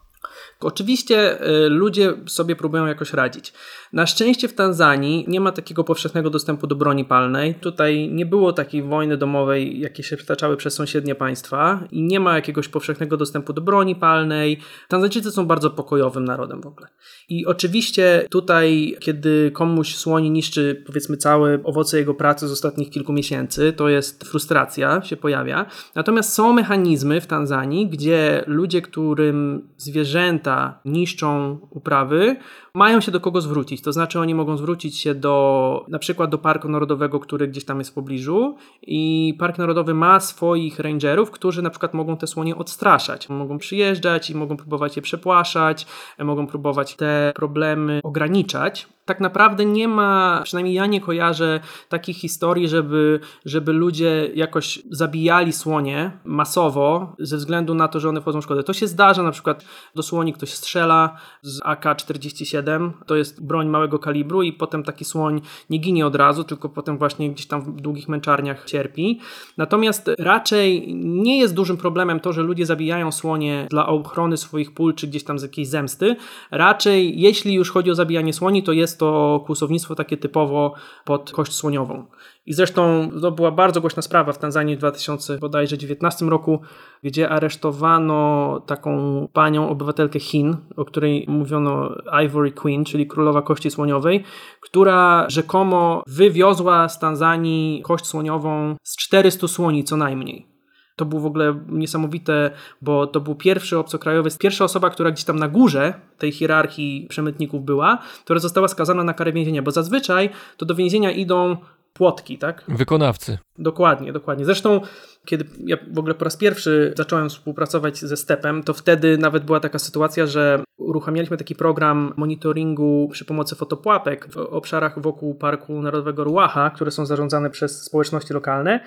Oczywiście y, ludzie sobie próbują jakoś radzić. Na szczęście w Tanzanii nie ma takiego powszechnego dostępu do broni palnej. Tutaj nie było takiej wojny domowej, jakie się przytaczały przez sąsiednie państwa i nie ma jakiegoś powszechnego dostępu do broni palnej. Tanzańczycy są bardzo pokojowym narodem w ogóle. I oczywiście tutaj, kiedy komuś słoń niszczy powiedzmy całe owoce jego pracy z ostatnich kilku miesięcy, to jest frustracja, się pojawia. Natomiast są mechanizmy w Tanzanii, gdzie ludzie, którym zwierzęta niszczą uprawy, mają się do kogo zwrócić. To znaczy oni mogą zwrócić się do na przykład do Parku Narodowego, który gdzieś tam jest w pobliżu i Park Narodowy ma swoich rangerów, którzy na przykład mogą te słonie odstraszać. Mogą przyjeżdżać i mogą próbować je przepłaszać, mogą próbować te problemy ograniczać. Tak naprawdę nie ma, przynajmniej ja nie kojarzę takich historii, żeby, żeby ludzie jakoś zabijali słonie masowo ze względu na to, że one wchodzą w szkodę. To się zdarza, na przykład do słoni ktoś strzela z AK-47, to jest broń małego kalibru i potem taki słoń nie ginie od razu, tylko potem właśnie gdzieś tam w długich męczarniach cierpi. Natomiast raczej nie jest dużym problemem to, że ludzie zabijają słonie dla ochrony swoich pól, czy gdzieś tam z jakiejś zemsty. Raczej, jeśli już chodzi o zabijanie słoni, to jest to kłusownictwo takie typowo pod kość słoniową. I zresztą to była bardzo głośna sprawa w Tanzanii w 2019 roku, gdzie aresztowano taką panią obywatelkę Chin, o której mówiono Ivory Queen, czyli królowa kości słoniowej, która rzekomo wywiozła z Tanzanii kość słoniową z 400 słoni co najmniej. To było w ogóle niesamowite, bo to był pierwszy obcokrajowiec, pierwsza osoba, która gdzieś tam na górze tej hierarchii przemytników była, która została skazana na karę więzienia, bo zazwyczaj to do więzienia idą płotki, tak? Wykonawcy. Dokładnie, dokładnie. Zresztą, kiedy ja w ogóle po raz pierwszy zacząłem współpracować ze Stepem, to wtedy nawet była taka sytuacja, że uruchamialiśmy taki program monitoringu przy pomocy fotopułapek w obszarach wokół Parku Narodowego Ruaha, które są zarządzane przez społeczności lokalne.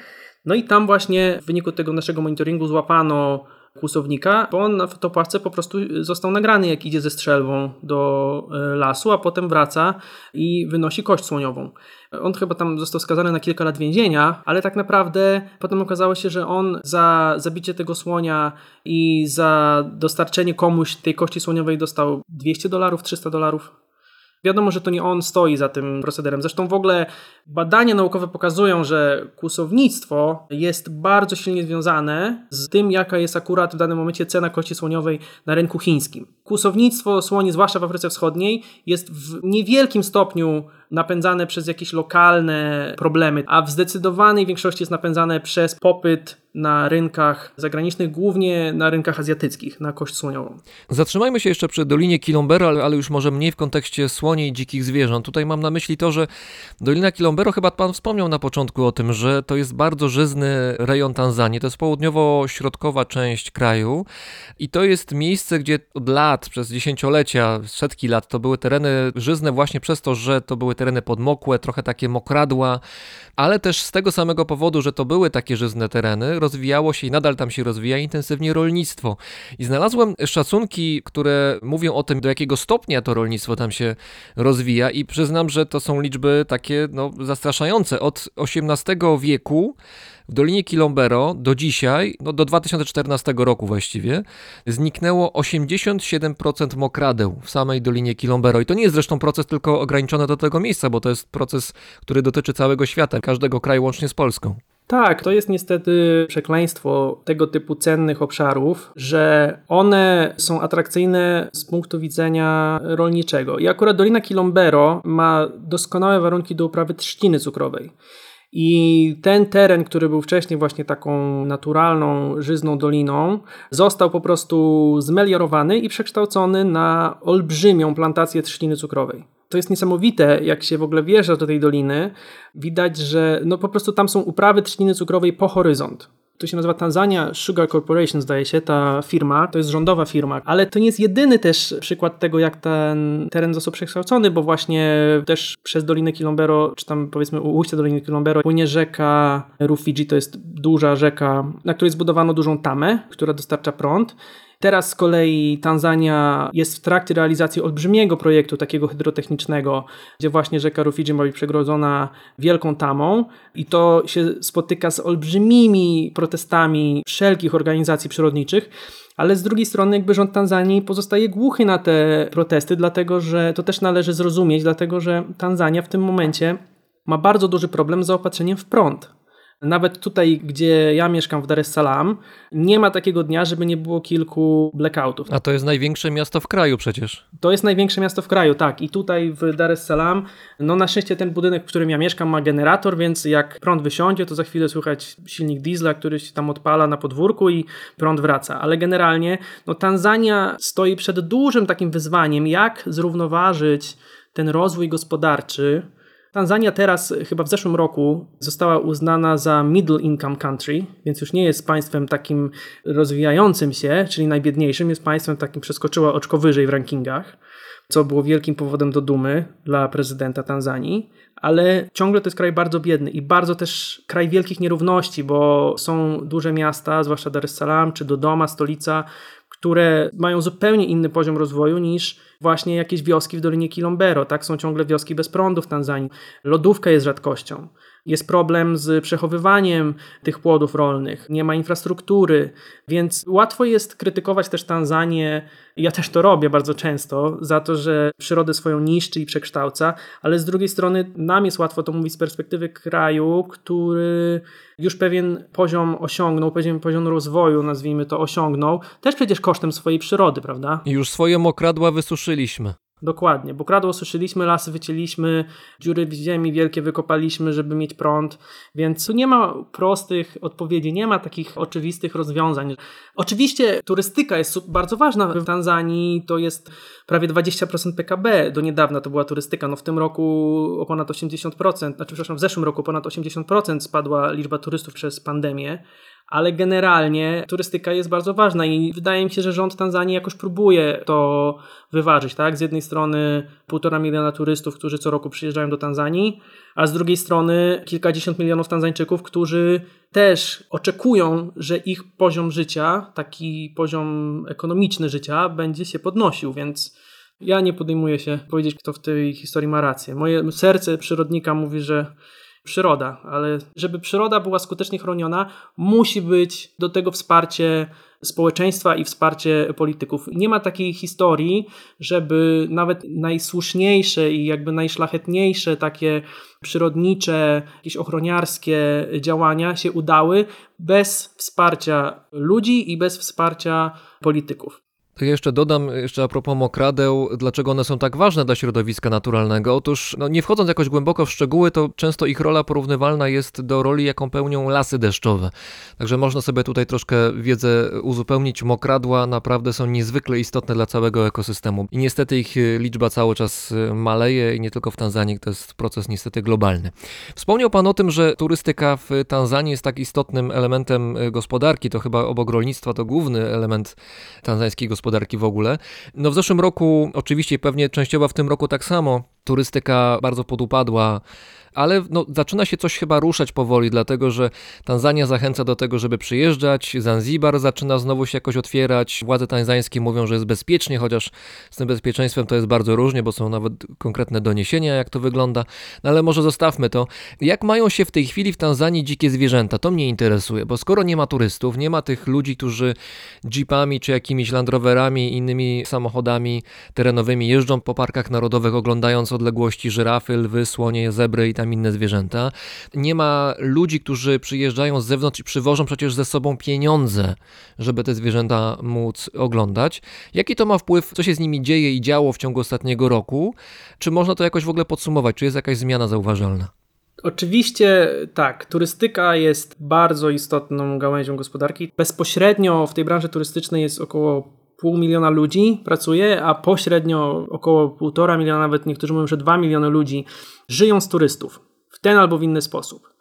No i tam właśnie w wyniku tego naszego monitoringu złapano kłusownika, bo on na fotopułapce po prostu został nagrany, jak idzie ze strzelbą do e, lasu, a potem wraca i wynosi kość słoniową. On chyba tam został skazany na kilka lat więzienia, ale tak naprawdę potem okazało się, że on za zabicie tego słonia i za dostarczenie komuś tej kości słoniowej dostał 200 dolarów, 300 dolarów. Wiadomo, że to nie on stoi za tym procederem. Zresztą w ogóle badania naukowe pokazują, że kłusownictwo jest bardzo silnie związane z tym, jaka jest akurat w danym momencie cena kości słoniowej na rynku chińskim. Kłusownictwo słoni, zwłaszcza w Afryce Wschodniej, jest w niewielkim stopniu napędzane przez jakieś lokalne problemy, a w zdecydowanej większości jest napędzane przez popyt na rynkach zagranicznych, głównie na rynkach azjatyckich, na kość słoniową. Zatrzymajmy się jeszcze przy Dolinie Kilombero, ale, już może mniej w kontekście słoni i dzikich zwierząt. Tutaj mam na myśli to, że Dolina Kilombero, chyba pan wspomniał na początku o tym, że to jest bardzo żyzny rejon Tanzanii, to jest południowo-środkowa część kraju i to jest miejsce, gdzie od lat, przez dziesięciolecia, setki lat, to były tereny żyzne właśnie przez to, że to były tereny podmokłe, trochę takie mokradła, ale też z tego samego powodu, że to były takie żyzne tereny, rozwijało się i nadal tam się rozwija intensywnie rolnictwo. I znalazłem szacunki, które mówią o tym, do jakiego stopnia to rolnictwo tam się rozwija i przyznam, że to są liczby takie no, zastraszające. Od XVIII wieku w Dolinie Kilombero do dzisiaj, no do 2014 roku właściwie, zniknęło 87% mokradeł w samej Dolinie Kilombero. I to nie jest zresztą proces tylko ograniczony do tego miejsca, bo to jest proces, który dotyczy całego świata, każdego kraju łącznie z Polską. Tak, to jest niestety przekleństwo tego typu cennych obszarów, że one są atrakcyjne z punktu widzenia rolniczego. I akurat Dolina Kilombero ma doskonałe warunki do uprawy trzciny cukrowej. I ten teren, który był wcześniej właśnie taką naturalną, żyzną doliną, został po prostu zmeliorowany i przekształcony na olbrzymią plantację trzciny cukrowej. To jest niesamowite, jak się w ogóle wjeżdża do tej doliny. Widać, że no po prostu tam są uprawy trzciny cukrowej po horyzont. To się nazywa Tanzania Sugar Corporation, zdaje się, ta firma. To jest rządowa firma, ale to nie jest jedyny też przykład tego, jak ten teren został przekształcony, bo właśnie też przez Dolinę Kilombero, czy tam powiedzmy u ujścia Doliny Kilombero, płynie rzeka Rufiji, to jest duża rzeka, na której zbudowano dużą tamę, która dostarcza prąd. Teraz z kolei Tanzania jest w trakcie realizacji olbrzymiego projektu takiego hydrotechnicznego, gdzie właśnie rzeka Rufiji ma być przegrodzona wielką tamą i to się spotyka z olbrzymimi protestami wszelkich organizacji przyrodniczych. Ale z drugiej strony, jakby rząd Tanzanii pozostaje głuchy na te protesty, dlatego że to też należy zrozumieć, dlatego że Tanzania w tym momencie ma bardzo duży problem z zaopatrzeniem w prąd. Nawet tutaj, gdzie ja mieszkam w Dar es Salaam, nie ma takiego dnia, żeby nie było kilku blackoutów. A to jest największe miasto w kraju przecież. To jest największe miasto w kraju, tak. I tutaj w Dar es Salaam, no na szczęście ten budynek, w którym ja mieszkam, ma generator, więc jak prąd wysiądzie, to za chwilę słychać silnik diesla, który się tam odpala na podwórku i prąd wraca. Ale generalnie, no Tanzania stoi przed dużym takim wyzwaniem, jak zrównoważyć ten rozwój gospodarczy Tanzania teraz, chyba w zeszłym roku, została uznana za middle income country, więc już nie jest państwem takim rozwijającym się, czyli najbiedniejszym, jest państwem takim, przeskoczyła oczko wyżej w rankingach, co było wielkim powodem do dumy dla prezydenta Tanzanii, ale ciągle to jest kraj bardzo biedny i bardzo też kraj wielkich nierówności, bo są duże miasta, zwłaszcza Dar es Salaam czy Dodoma, stolica, które mają zupełnie inny poziom rozwoju niż właśnie jakieś wioski w Dolinie Kilombero. Tak? Są ciągle wioski bez prądu w Tanzanii. Lodówka jest rzadkością. Jest problem z przechowywaniem tych płodów rolnych, nie ma infrastruktury, więc łatwo jest krytykować też Tanzanię. Ja też to robię bardzo często za to, że przyrodę swoją niszczy i przekształca, ale z drugiej strony nam jest łatwo to mówić z perspektywy kraju, który już pewien poziom osiągnął, pewien poziom rozwoju, nazwijmy to, osiągnął, też przecież kosztem swojej przyrody, prawda? Już swoje mokradła Dokładnie, bo kradło suszyliśmy, lasy wycięliśmy, dziury w ziemi wielkie wykopaliśmy, żeby mieć prąd, więc tu nie ma prostych odpowiedzi, nie ma takich oczywistych rozwiązań. Oczywiście turystyka jest bardzo ważna. W Tanzanii, to jest prawie 20% PKB, do niedawna to była turystyka, no w tym roku o ponad 80%, znaczy przepraszam, w zeszłym roku ponad 80% spadła liczba turystów przez pandemię, ale generalnie turystyka jest bardzo ważna i wydaje mi się, że rząd Tanzanii jakoś próbuje to wyważyć, tak? Z jednej strony półtora miliona turystów, którzy co roku przyjeżdżają do Tanzanii, a z drugiej strony kilkadziesiąt milionów Tanzańczyków, którzy też oczekują, że ich poziom życia, taki poziom ekonomiczny życia będzie się podnosił, więc ja nie podejmuję się powiedzieć, kto w tej historii ma rację. Moje serce przyrodnika mówi, że przyroda, ale żeby przyroda była skutecznie chroniona, musi być do tego wsparcie społeczeństwa i wsparcie polityków. Nie ma takiej historii, żeby nawet najsłuszniejsze i jakby najszlachetniejsze takie przyrodnicze, jakieś ochroniarskie działania się udały bez wsparcia ludzi i bez wsparcia polityków. Jeszcze dodam, jeszcze a propos mokradeł, dlaczego one są tak ważne dla środowiska naturalnego. Otóż, no nie wchodząc jakoś głęboko w szczegóły, to często ich rola porównywalna jest do roli, jaką pełnią lasy deszczowe. Także można sobie tutaj troszkę wiedzę uzupełnić. Mokradła naprawdę są niezwykle istotne dla całego ekosystemu. I niestety ich liczba cały czas maleje i nie tylko w Tanzanii, to jest proces niestety globalny. Wspomniał Pan o tym, że turystyka w Tanzanii jest tak istotnym elementem gospodarki. To chyba obok rolnictwa to główny element tanzańskiej gospodarki gospodarki w ogóle. No w zeszłym roku, oczywiście pewnie częściowo w tym roku tak samo, turystyka bardzo podupadła ale no, zaczyna się coś chyba ruszać powoli, dlatego że Tanzania zachęca do tego, żeby przyjeżdżać, Zanzibar zaczyna znowu się jakoś otwierać, władze tanzańskie mówią, że jest bezpiecznie, chociaż z tym bezpieczeństwem to jest bardzo różnie, bo są nawet konkretne doniesienia, jak to wygląda, no ale może zostawmy to. Jak mają się w tej chwili w Tanzanii dzikie zwierzęta? To mnie interesuje, bo skoro nie ma turystów, nie ma tych ludzi, którzy jeepami czy jakimiś Land Roverami, innymi samochodami terenowymi jeżdżą po parkach narodowych, oglądając odległości żyrafy, lwy, słonie, zebry i tam inne zwierzęta. Nie ma ludzi, którzy przyjeżdżają z zewnątrz i przywożą przecież ze sobą pieniądze, żeby te zwierzęta móc oglądać. Jaki to ma wpływ, co się z nimi dzieje i działo w ciągu ostatniego roku? Czy można to jakoś w ogóle podsumować? Czy jest jakaś zmiana zauważalna? Oczywiście tak, turystyka jest bardzo istotną gałęzią gospodarki. Bezpośrednio w tej branży turystycznej jest około pół miliona ludzi pracuje, a pośrednio około półtora miliona, nawet niektórzy mówią, że dwa miliony ludzi żyją z turystów w ten albo w inny sposób.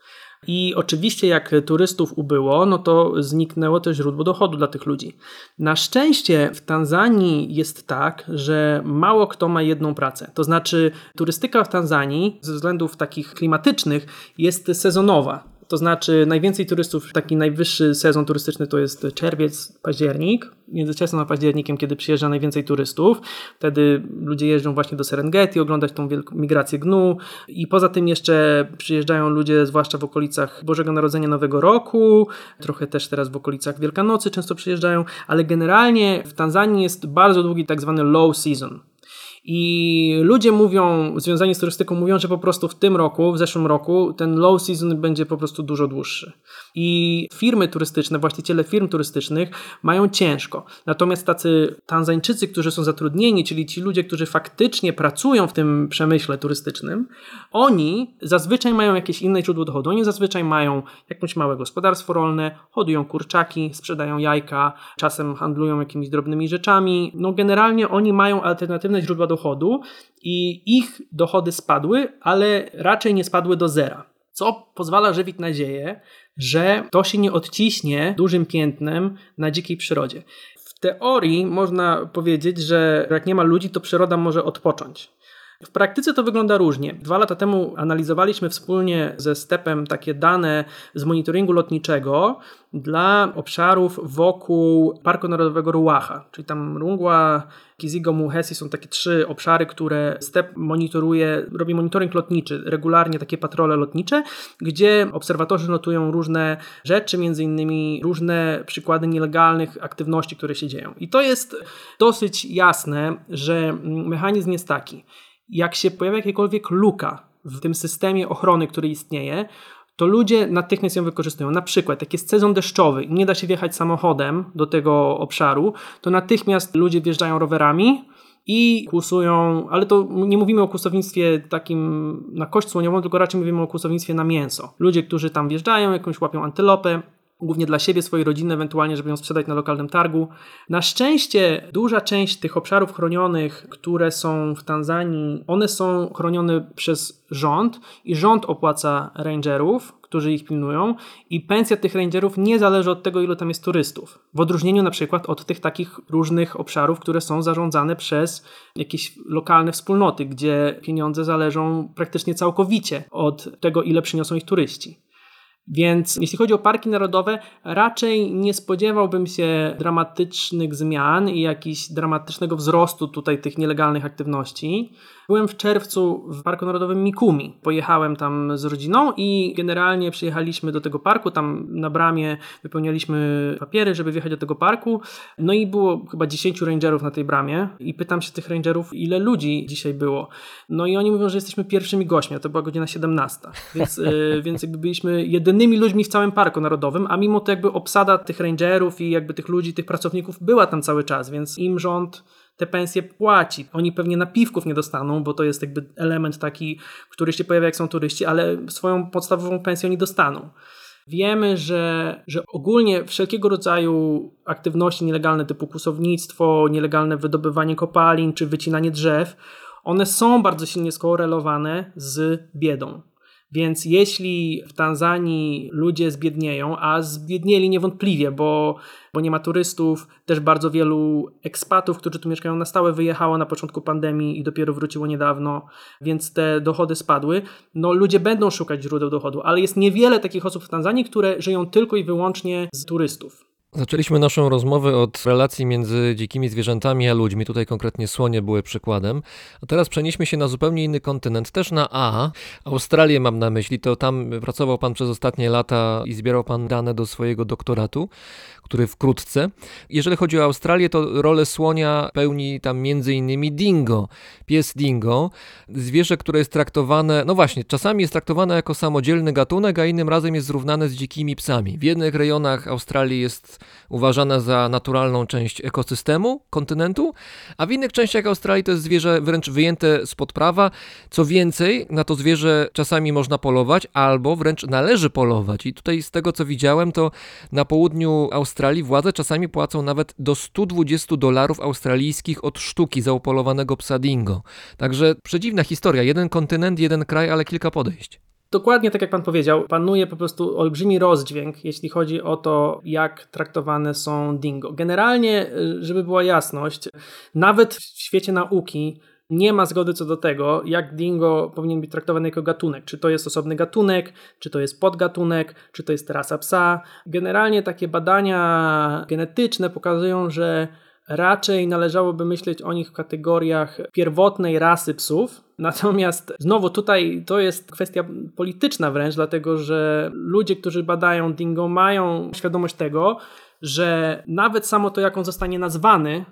I oczywiście, jak turystów ubyło, no to zniknęło też źródło dochodu dla tych ludzi. Na szczęście w Tanzanii jest tak, że mało kto ma jedną pracę. To znaczy, turystyka w Tanzanii ze względów takich klimatycznych jest sezonowa. To znaczy najwięcej turystów, taki najwyższy sezon turystyczny to jest czerwiec, październik. Między czerwcem a październikiem, kiedy przyjeżdża najwięcej turystów. Wtedy ludzie jeżdżą właśnie do Serengeti, oglądać tą migrację gnu. I poza tym jeszcze przyjeżdżają ludzie, zwłaszcza w okolicach Bożego Narodzenia Nowego Roku, trochę też teraz w okolicach Wielkanocy często przyjeżdżają, ale generalnie w Tanzanii jest bardzo długi tak zwany low season. I ludzie mówią, związani z turystyką, mówią, że po prostu w tym roku, w zeszłym roku, ten low season będzie po prostu dużo dłuższy. I firmy turystyczne, właściciele firm turystycznych mają ciężko. Natomiast tacy Tanzańczycy, którzy są zatrudnieni, czyli ci ludzie, którzy faktycznie pracują w tym przemyśle turystycznym, oni zazwyczaj mają jakieś inne źródło dochodu. Oni zazwyczaj mają jakieś małe gospodarstwo rolne, hodują kurczaki, sprzedają jajka, czasem handlują jakimiś drobnymi rzeczami. No generalnie oni mają alternatywne źródła dochodu i ich dochody spadły, ale raczej nie spadły do zera. Co pozwala żywić nadzieję, że to się nie odciśnie dużym piętnem na dzikiej przyrodzie. W teorii można powiedzieć, że jak nie ma ludzi, to przyroda może odpocząć. W praktyce to wygląda różnie. Dwa lata temu analizowaliśmy wspólnie ze Stepem takie dane z monitoringu lotniczego dla obszarów wokół Parku Narodowego Ruacha, czyli tam Rungła, Kizigo, Muhesi są takie trzy obszary, które STEP monitoruje, robi monitoring lotniczy, regularnie takie patrole lotnicze, gdzie obserwatorzy notują różne rzeczy, między innymi różne przykłady nielegalnych aktywności, które się dzieją. I to jest dosyć jasne, że mechanizm jest taki jak się pojawia jakakolwiek luka w tym systemie ochrony, który istnieje, to ludzie natychmiast ją wykorzystują. Na przykład, jak jest sezon deszczowy i nie da się wjechać samochodem do tego obszaru, to natychmiast ludzie wjeżdżają rowerami i kłusują, ale to nie mówimy o kłusownictwie takim na kość słoniową, tylko raczej mówimy o kłusownictwie na mięso. Ludzie, którzy tam wjeżdżają, jakąś łapią antylopę, głównie dla siebie, swojej rodziny, ewentualnie, żeby ją sprzedać na lokalnym targu. Na szczęście duża część tych obszarów chronionych, które są w Tanzanii, one są chronione przez rząd i rząd opłaca rangerów, którzy ich pilnują i pensja tych rangerów nie zależy od tego, ilu tam jest turystów. W odróżnieniu na przykład od tych takich różnych obszarów, które są zarządzane przez jakieś lokalne wspólnoty, gdzie pieniądze zależą praktycznie całkowicie od tego, ile przyniosą ich turyści. Więc jeśli chodzi o parki narodowe, raczej nie spodziewałbym się dramatycznych zmian i jakiegoś dramatycznego wzrostu tutaj tych nielegalnych aktywności. Byłem w czerwcu w Parku Narodowym Mikumi. Pojechałem tam z rodziną i generalnie przyjechaliśmy do tego parku. Tam na bramie wypełnialiśmy papiery, żeby wjechać do tego parku. No i było chyba 10 rangerów na tej bramie. I pytam się tych rangerów, ile ludzi dzisiaj było. No i oni mówią, że jesteśmy pierwszymi gośćmi, a to była godzina 17. Więc, yy, więc jakby byliśmy jedynymi ludźmi w całym Parku Narodowym, a mimo to jakby obsada tych rangerów i jakby tych ludzi, tych pracowników była tam cały czas, więc im rząd te pensje płaci. Oni pewnie napiwków nie dostaną, bo to jest jakby element taki, który się pojawia jak są turyści, ale swoją podstawową pensję oni dostaną. Wiemy, że, że ogólnie wszelkiego rodzaju aktywności nielegalne typu kusownictwo, nielegalne wydobywanie kopalin czy wycinanie drzew, one są bardzo silnie skorelowane z biedą. Więc jeśli w Tanzanii ludzie zbiednieją, a zbiednieli niewątpliwie, bo, bo nie ma turystów, też bardzo wielu ekspatów, którzy tu mieszkają na stałe, wyjechało na początku pandemii i dopiero wróciło niedawno, więc te dochody spadły. No ludzie będą szukać źródeł dochodu, ale jest niewiele takich osób w Tanzanii, które żyją tylko i wyłącznie z turystów. Zaczęliśmy naszą rozmowę od relacji między dzikimi zwierzętami a ludźmi. Tutaj konkretnie słonie były przykładem. A teraz przenieśmy się na zupełnie inny kontynent, też na A. Australię mam na myśli. To tam pracował pan przez ostatnie lata i zbierał pan dane do swojego doktoratu, który wkrótce. Jeżeli chodzi o Australię, to rolę słonia pełni tam innymi dingo. Pies dingo. Zwierzę, które jest traktowane, no właśnie, czasami jest traktowane jako samodzielny gatunek, a innym razem jest zrównane z dzikimi psami. W jednych rejonach Australii jest uważana za naturalną część ekosystemu kontynentu, a w innych częściach Australii to jest zwierzę wręcz wyjęte spod prawa. Co więcej, na to zwierzę czasami można polować, albo wręcz należy polować. I tutaj z tego co widziałem, to na południu Australii władze czasami płacą nawet do 120 dolarów australijskich od sztuki za upolowanego psa dingo. Także przedziwna historia. Jeden kontynent, jeden kraj, ale kilka podejść. Dokładnie tak jak pan powiedział, panuje po prostu olbrzymi rozdźwięk, jeśli chodzi o to, jak traktowane są dingo. Generalnie, żeby była jasność, nawet w świecie nauki nie ma zgody co do tego, jak dingo powinien być traktowany jako gatunek. Czy to jest osobny gatunek, czy to jest podgatunek, czy to jest rasa psa. Generalnie takie badania genetyczne pokazują, że raczej należałoby myśleć o nich w kategoriach pierwotnej rasy psów. Natomiast znowu tutaj to jest kwestia polityczna wręcz, dlatego że ludzie, którzy badają dingo, mają świadomość tego, że nawet samo to, jak on zostanie nazwany,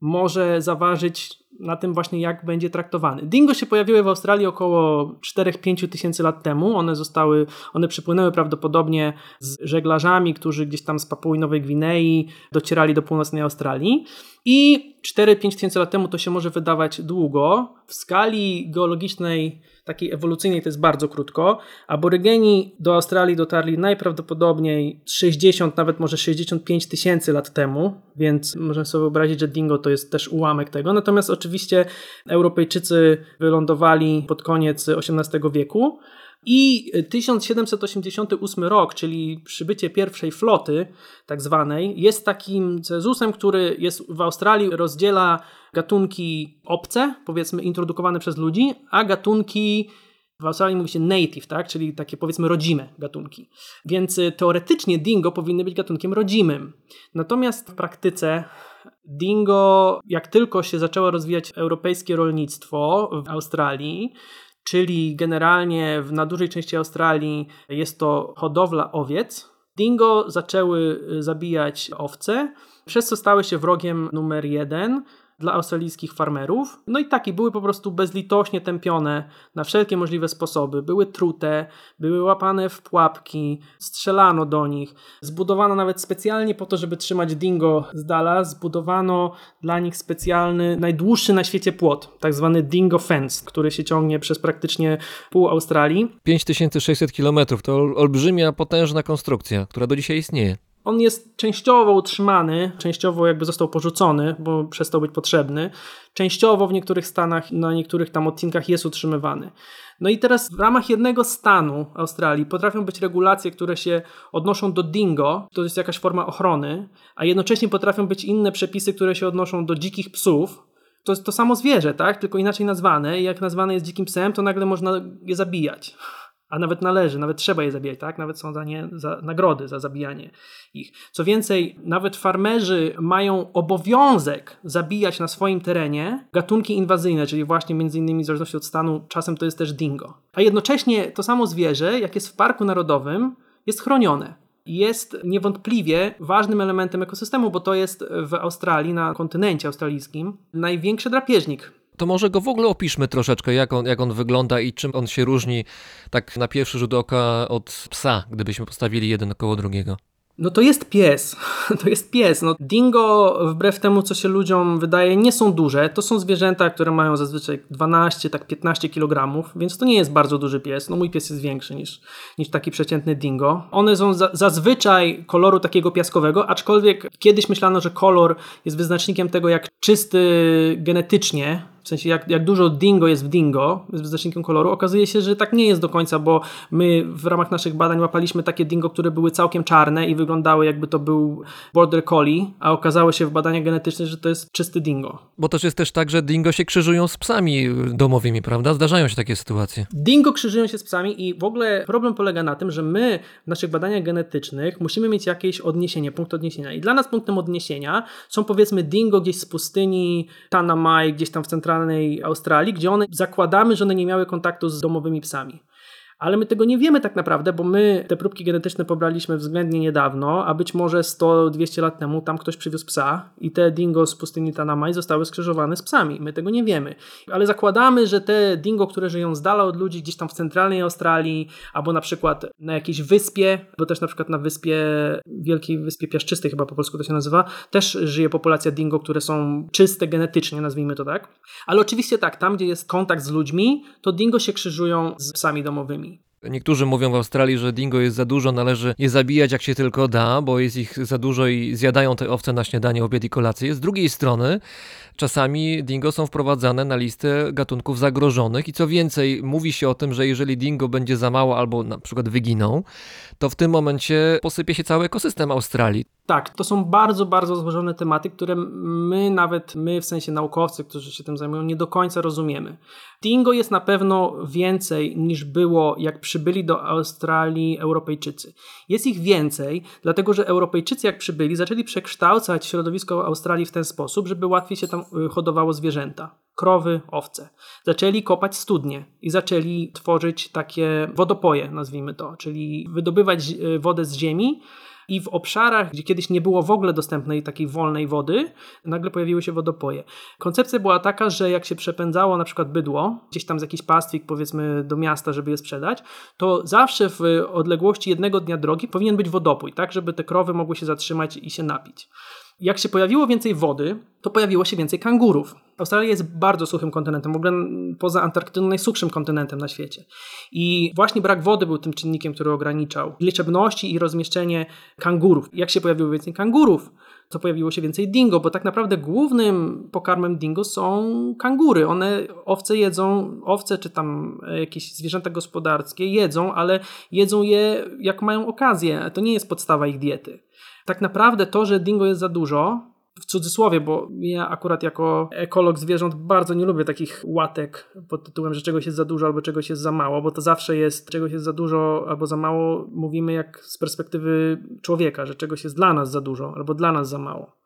może zaważyć na tym właśnie, jak będzie traktowany. Dingo się pojawiły w Australii około 4-5 tysięcy lat temu. One zostały, one przypłynęły prawdopodobnie z żeglarzami, którzy gdzieś tam z Papui Nowej Gwinei docierali do północnej Australii. I 4-5 tysięcy lat temu to się może wydawać długo. W skali geologicznej, takiej ewolucyjnej, to jest bardzo krótko. Aborygeni do Australii dotarli najprawdopodobniej 60, nawet może 65 tysięcy lat temu, więc możemy sobie wyobrazić, że dingo to jest też ułamek tego. Natomiast oczywiście Europejczycy wylądowali pod koniec XVIII wieku. I 1788 rok, czyli przybycie pierwszej floty, tak zwanej, jest takim cezusem, który jest w Australii, rozdziela gatunki obce, powiedzmy introdukowane przez ludzi, a gatunki w Australii mówi się native, tak? czyli takie powiedzmy rodzime gatunki. Więc y, teoretycznie dingo powinny być gatunkiem rodzimym. Natomiast w praktyce dingo, jak tylko się zaczęło rozwijać europejskie rolnictwo w Australii, czyli generalnie w, na dużej części Australii jest to hodowla owiec, dingo zaczęły y, zabijać owce, przez co stały się wrogiem numer jeden dla australijskich farmerów. No i takie były po prostu bezlitośnie tępione na wszelkie możliwe sposoby. Były trute, były łapane w pułapki, strzelano do nich. Zbudowano nawet specjalnie po to, żeby trzymać dingo z dala, zbudowano dla nich specjalny, najdłuższy na świecie płot, tak zwany dingo fence, który się ciągnie przez praktycznie pół Australii. 5600 km to olbrzymia, potężna konstrukcja, która do dzisiaj istnieje. On jest częściowo utrzymany, częściowo jakby został porzucony, bo przestał być potrzebny. Częściowo w niektórych stanach, na niektórych tam odcinkach jest utrzymywany. No i teraz w ramach jednego stanu Australii potrafią być regulacje, które się odnoszą do dingo, to jest jakaś forma ochrony, a jednocześnie potrafią być inne przepisy, które się odnoszą do dzikich psów. To jest to samo zwierzę, tak? Tylko inaczej nazwane. I jak nazwane jest dzikim psem, to nagle można je zabijać a nawet należy, nawet trzeba je zabijać, tak? Nawet są za nie za nagrody za zabijanie ich. Co więcej, nawet farmerzy mają obowiązek zabijać na swoim terenie gatunki inwazyjne, czyli właśnie między innymi w zależności od stanu, czasem to jest też dingo. A jednocześnie to samo zwierzę, jak jest w parku narodowym, jest chronione. Jest niewątpliwie ważnym elementem ekosystemu, bo to jest w Australii, na kontynencie australijskim, największy drapieżnik to może go w ogóle opiszmy troszeczkę, jak on, jak on wygląda i czym on się różni tak na pierwszy rzut oka od psa, gdybyśmy postawili jeden koło drugiego. No to jest pies. To jest pies. No, dingo, wbrew temu, co się ludziom wydaje, nie są duże. To są zwierzęta, które mają zazwyczaj 12, tak 15 kg, więc to nie jest bardzo duży pies. No mój pies jest większy niż, niż taki przeciętny dingo. One są za, zazwyczaj koloru takiego piaskowego, aczkolwiek kiedyś myślano, że kolor jest wyznacznikiem tego, jak czysty genetycznie w sensie jak, jak dużo dingo jest w dingo z wyznacznikiem koloru, okazuje się, że tak nie jest do końca, bo my w ramach naszych badań łapaliśmy takie dingo, które były całkiem czarne i wyglądały jakby to był border collie, a okazało się w badaniach genetycznych, że to jest czysty dingo. Bo to jest też tak, że dingo się krzyżują z psami domowymi, prawda? Zdarzają się takie sytuacje. Dingo krzyżują się z psami i w ogóle problem polega na tym, że my w naszych badaniach genetycznych musimy mieć jakieś odniesienie, punkt odniesienia. I dla nas punktem odniesienia są powiedzmy dingo gdzieś z pustyni Tanamai, gdzieś tam w centralnym centralnej Australii, gdzie one zakładamy, że one nie miały kontaktu z domowymi psami. Ale my tego nie wiemy tak naprawdę, bo my te próbki genetyczne pobraliśmy względnie niedawno, a być może 100-200 lat temu tam ktoś przywiózł psa i te dingo z pustyni Tanamaj zostały skrzyżowane z psami. My tego nie wiemy. Ale zakładamy, że te dingo, które żyją z dala od ludzi, gdzieś tam w centralnej Australii, albo na przykład na jakiejś wyspie, bo też na przykład na wyspie, Wielkiej Wyspie Piaszczystej chyba po polsku to się nazywa, też żyje populacja dingo, które są czyste genetycznie, nazwijmy to tak. Ale oczywiście tak, tam gdzie jest kontakt z ludźmi, to dingo się krzyżują z psami domowymi. Niektórzy mówią w Australii, że dingo jest za dużo, należy je zabijać jak się tylko da, bo jest ich za dużo i zjadają te owce na śniadanie, obiad i kolację. Z drugiej strony czasami dingo są wprowadzane na listę gatunków zagrożonych i co więcej, mówi się o tym, że jeżeli dingo będzie za mało albo na przykład wyginą, to w tym momencie posypie się cały ekosystem Australii. Tak, to są bardzo, bardzo złożone tematy, które my, nawet my, w sensie naukowcy, którzy się tym zajmują, nie do końca rozumiemy. Dingo jest na pewno więcej niż było, jak przybyli do Australii Europejczycy. Jest ich więcej, dlatego że Europejczycy, jak przybyli, zaczęli przekształcać środowisko Australii w ten sposób, żeby łatwiej się tam y, hodowało zwierzęta krowy, owce. Zaczęli kopać studnie i zaczęli tworzyć takie wodopoje, nazwijmy to, czyli wydobywać y, wodę z ziemi i w obszarach, gdzie kiedyś nie było w ogóle dostępnej takiej wolnej wody, nagle pojawiły się wodopoje. Koncepcja była taka, że jak się przepędzało na przykład bydło, gdzieś tam z jakiś pastwik powiedzmy do miasta, żeby je sprzedać, to zawsze w odległości jednego dnia drogi powinien być wodopój, tak, żeby te krowy mogły się zatrzymać i się napić. Jak się pojawiło więcej wody, to pojawiło się więcej kangurów. Australia jest bardzo suchym kontynentem, w ogóle poza Antarktydą najsuchszym kontynentem na świecie. I właśnie brak wody był tym czynnikiem, który ograniczał liczebności i rozmieszczenie kangurów. Jak się pojawiło więcej kangurów, to pojawiło się więcej dingo, bo tak naprawdę głównym pokarmem dingo są kangury. One owce jedzą, owce czy tam jakieś zwierzęta gospodarskie jedzą, ale jedzą je jak mają okazję. To nie jest podstawa ich diety. Tak naprawdę to, że dingo jest za dużo, w cudzysłowie, bo ja akurat jako ekolog zwierząt bardzo nie lubię takich łatek pod tytułem, że czegoś jest za dużo albo czegoś jest za mało, bo to zawsze jest czegoś jest za dużo albo za mało, mówimy jak z perspektywy człowieka, że czegoś jest dla nas za dużo albo dla nas za mało.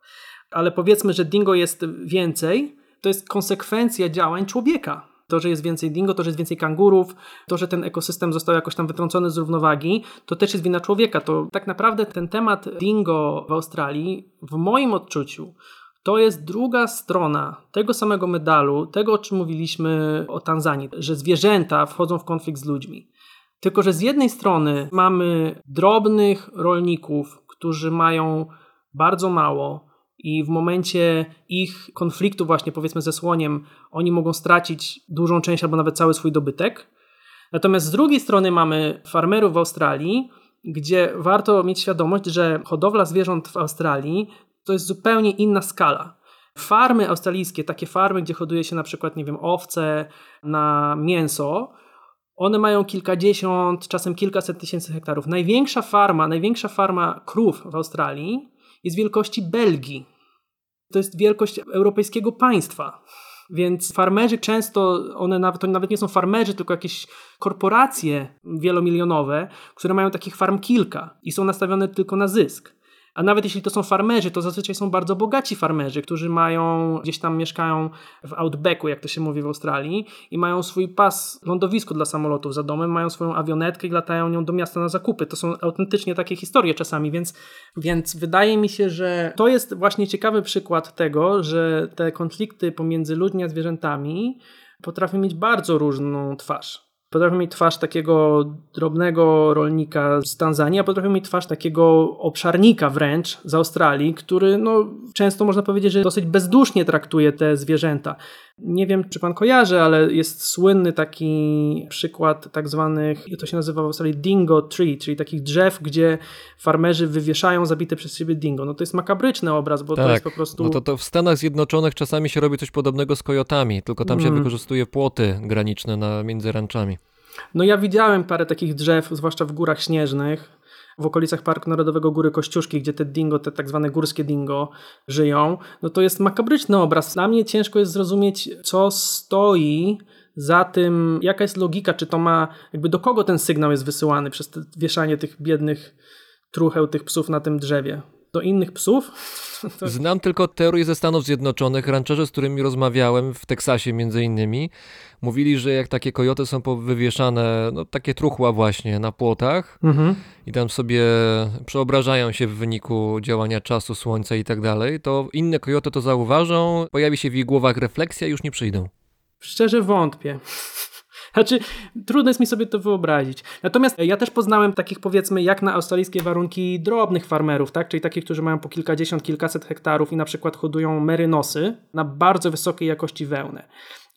Ale powiedzmy, że dingo jest więcej, to jest konsekwencja działań człowieka. To, że jest więcej dingo, to, że jest więcej kangurów, to, że ten ekosystem został jakoś tam wytrącony z równowagi, to też jest wina człowieka. To tak naprawdę ten temat dingo w Australii, w moim odczuciu, to jest druga strona tego samego medalu, tego o czym mówiliśmy o Tanzanii, że zwierzęta wchodzą w konflikt z ludźmi. Tylko, że z jednej strony mamy drobnych rolników, którzy mają bardzo mało, i w momencie ich konfliktu właśnie powiedzmy ze słoniem oni mogą stracić dużą część albo nawet cały swój dobytek. Natomiast z drugiej strony mamy farmerów w Australii, gdzie warto mieć świadomość, że hodowla zwierząt w Australii to jest zupełnie inna skala. Farmy australijskie, takie farmy, gdzie hoduje się na przykład, nie wiem, owce na mięso, one mają kilkadziesiąt, czasem kilkaset tysięcy hektarów. Największa farma, największa farma krów w Australii jest wielkości Belgii. To jest wielkość europejskiego państwa. Więc farmerzy często, one nawet, to nawet nie są farmerzy, tylko jakieś korporacje wielomilionowe, które mają takich farm kilka i są nastawione tylko na zysk. A nawet jeśli to są farmerzy, to zazwyczaj są bardzo bogaci farmerzy, którzy mają, gdzieś tam mieszkają w outbacku, jak to się mówi w Australii, i mają swój pas, lądowisko dla samolotów za domem, mają swoją awionetkę i latają nią do miasta na zakupy. To są autentycznie takie historie czasami, więc, więc wydaje mi się, że to jest właśnie ciekawy przykład tego, że te konflikty pomiędzy ludźmi a zwierzętami potrafią mieć bardzo różną twarz. Potrafią mieć twarz takiego drobnego rolnika z Tanzanii, a potrafią mieć twarz takiego obszarnika wręcz z Australii, który no, często można powiedzieć, że dosyć bezdusznie traktuje te zwierzęta. Nie wiem, czy pan kojarzy, ale jest słynny taki przykład tak zwanych, to się nazywa w Australii dingo tree, czyli takich drzew, gdzie farmerzy wywieszają zabite przez siebie dingo. No to jest makabryczny obraz, bo tak, to jest po prostu... No to, to w Stanach Zjednoczonych czasami się robi coś podobnego z kojotami, tylko tam się Mm. wykorzystuje płoty graniczne na, między ranczami. No ja widziałem parę takich drzew, zwłaszcza w górach śnieżnych, w okolicach Parku Narodowego Góry Kościuszki, gdzie te dingo, te tak zwane górskie dingo żyją. No to jest makabryczny obraz. Dla mnie ciężko jest zrozumieć, co stoi za tym, jaka jest logika, czy to ma, jakby do kogo ten sygnał jest wysyłany przez wieszanie tych biednych trucheł, tych psów na tym drzewie. Do innych psów? To- Znam tylko teorię ze Stanów Zjednoczonych. Rancherzy, z którymi rozmawiałem w Teksasie między innymi, mówili, że jak takie kojoty są wywieszane, no takie truchła właśnie na płotach Mhm. i tam sobie przeobrażają się w wyniku działania czasu, słońca i tak dalej, to inne kojoty to zauważą, pojawi się w ich głowach refleksja i już nie przyjdą. Szczerze wątpię. Znaczy, trudno jest mi sobie to wyobrazić. Natomiast ja też poznałem takich, powiedzmy, jak na australijskie warunki, drobnych farmerów, tak? Czyli takich, którzy mają po kilkadziesiąt, kilkaset hektarów i na przykład hodują merynosy na bardzo wysokiej jakości wełnę.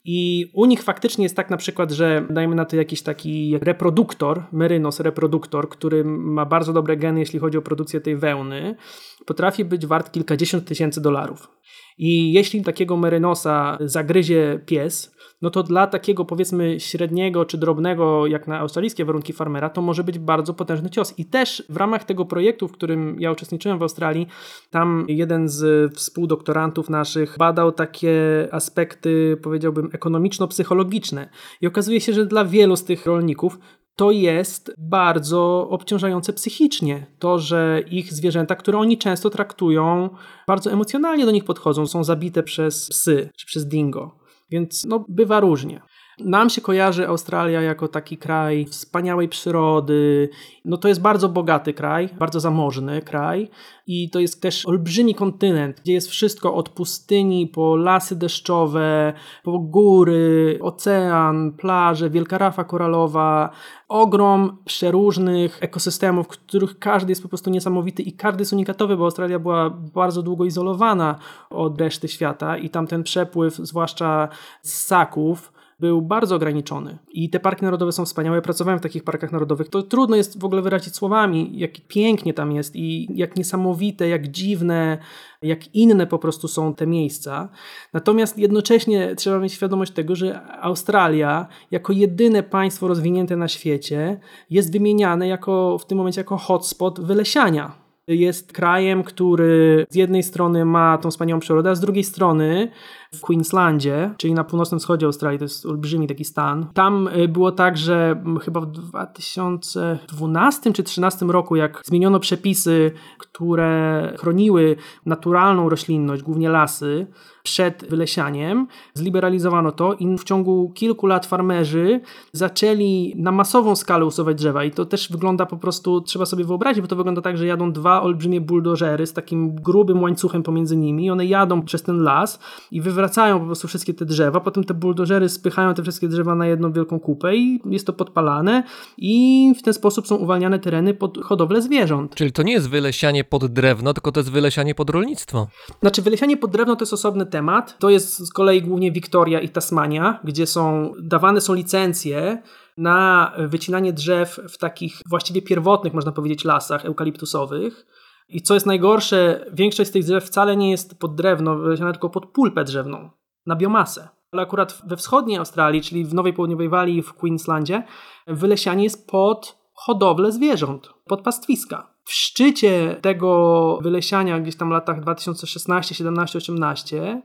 I u nich faktycznie jest tak na przykład, że dajmy na to jakiś taki reproduktor, merynos reproduktor, który ma bardzo dobre geny, jeśli chodzi o produkcję tej wełny, potrafi być wart kilkadziesiąt tysięcy dolarów. I jeśli takiego merynosa zagryzie pies, no to dla takiego powiedzmy średniego czy drobnego, jak na australijskie warunki farmera, to może być bardzo potężny cios. I też w ramach tego projektu, w którym ja uczestniczyłem w Australii, tam jeden z współdoktorantów naszych badał takie aspekty, powiedziałbym, ekonomiczno-psychologiczne. I okazuje się, że dla wielu z tych rolników to jest bardzo obciążające psychicznie. To, że ich zwierzęta, które oni często traktują, bardzo emocjonalnie do nich podchodzą, są zabite przez psy czy przez dingo. Więc no, bywa różnie. Nam się kojarzy Australia jako taki kraj wspaniałej przyrody. No to jest bardzo bogaty kraj, bardzo zamożny kraj i to jest też olbrzymi kontynent, gdzie jest wszystko od pustyni po lasy deszczowe, po góry, ocean, plaże, wielka rafa koralowa, ogrom przeróżnych ekosystemów, których każdy jest po prostu niesamowity i każdy jest unikatowy, bo Australia była bardzo długo izolowana od reszty świata i tam ten przepływ, zwłaszcza z ssaków, był bardzo ograniczony. I te parki narodowe są wspaniałe. Pracowałem w takich parkach narodowych. To trudno jest w ogóle wyrazić słowami, jak pięknie tam jest i jak niesamowite, jak dziwne, jak inne po prostu są te miejsca. Natomiast jednocześnie trzeba mieć świadomość tego, że Australia jako jedyne państwo rozwinięte na świecie jest wymieniane jako w tym momencie jako hotspot wylesiania jest krajem, który z jednej strony ma tą wspaniałą przyrodę, a z drugiej strony w Queenslandzie, czyli na północnym wschodzie Australii, to jest olbrzymi taki stan. Tam y, było tak, że chyba w 2012 czy 2013 roku, jak zmieniono przepisy, które chroniły naturalną roślinność, głównie lasy, przed wylesianiem, zliberalizowano to i w ciągu kilku lat farmerzy zaczęli na masową skalę usuwać drzewa i to też wygląda po prostu, trzeba sobie wyobrazić, bo to wygląda tak, że jadą dwa olbrzymie buldożery z takim grubym łańcuchem pomiędzy nimi i one jadą przez ten las i wywracają po prostu wszystkie te drzewa, potem te buldożery spychają te wszystkie drzewa na jedną wielką kupę i jest to podpalane i w ten sposób są uwalniane tereny pod hodowlę zwierząt. Czyli to nie jest wylesianie pod drewno, tylko to jest wylesianie pod rolnictwo. Znaczy wylesianie pod drewno to jest osobny temat, temat. To jest z kolei głównie Wiktoria i Tasmania, gdzie są dawane są licencje na wycinanie drzew w takich właściwie pierwotnych, można powiedzieć, lasach eukaliptusowych. I co jest najgorsze, większość z tych drzew wcale nie jest pod drewno, wylesiana tylko pod pulpę drzewną, na biomasę. Ale akurat we wschodniej Australii, czyli w Nowej Południowej Walii w Queenslandzie, wylesianie jest pod hodowlę zwierząt, pod pastwiska. W szczycie tego wylesiania, gdzieś tam w latach 2016, 17, 18,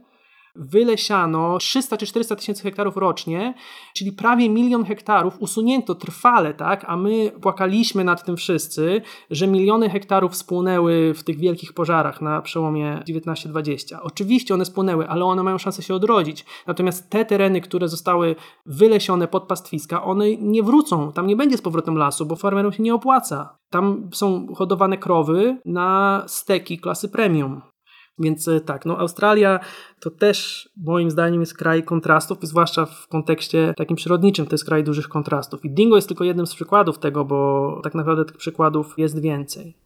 wylesiano 300 czy 400 tysięcy hektarów rocznie, czyli prawie milion hektarów usunięto trwale, tak? A my płakaliśmy nad tym wszyscy, że miliony hektarów spłonęły w tych wielkich pożarach na przełomie 19-20. Oczywiście one spłonęły, ale one mają szansę się odrodzić. Natomiast te tereny, które zostały wylesione pod pastwiska, one nie wrócą. Tam nie będzie z powrotem lasu, bo farmerom się nie opłaca. Tam są hodowane krowy na steki klasy premium. Więc e, tak, no Australia to też moim zdaniem jest kraj kontrastów, zwłaszcza w kontekście takim przyrodniczym, to jest kraj dużych kontrastów. I Dingo jest tylko jednym z przykładów tego, bo tak naprawdę tych przykładów jest więcej.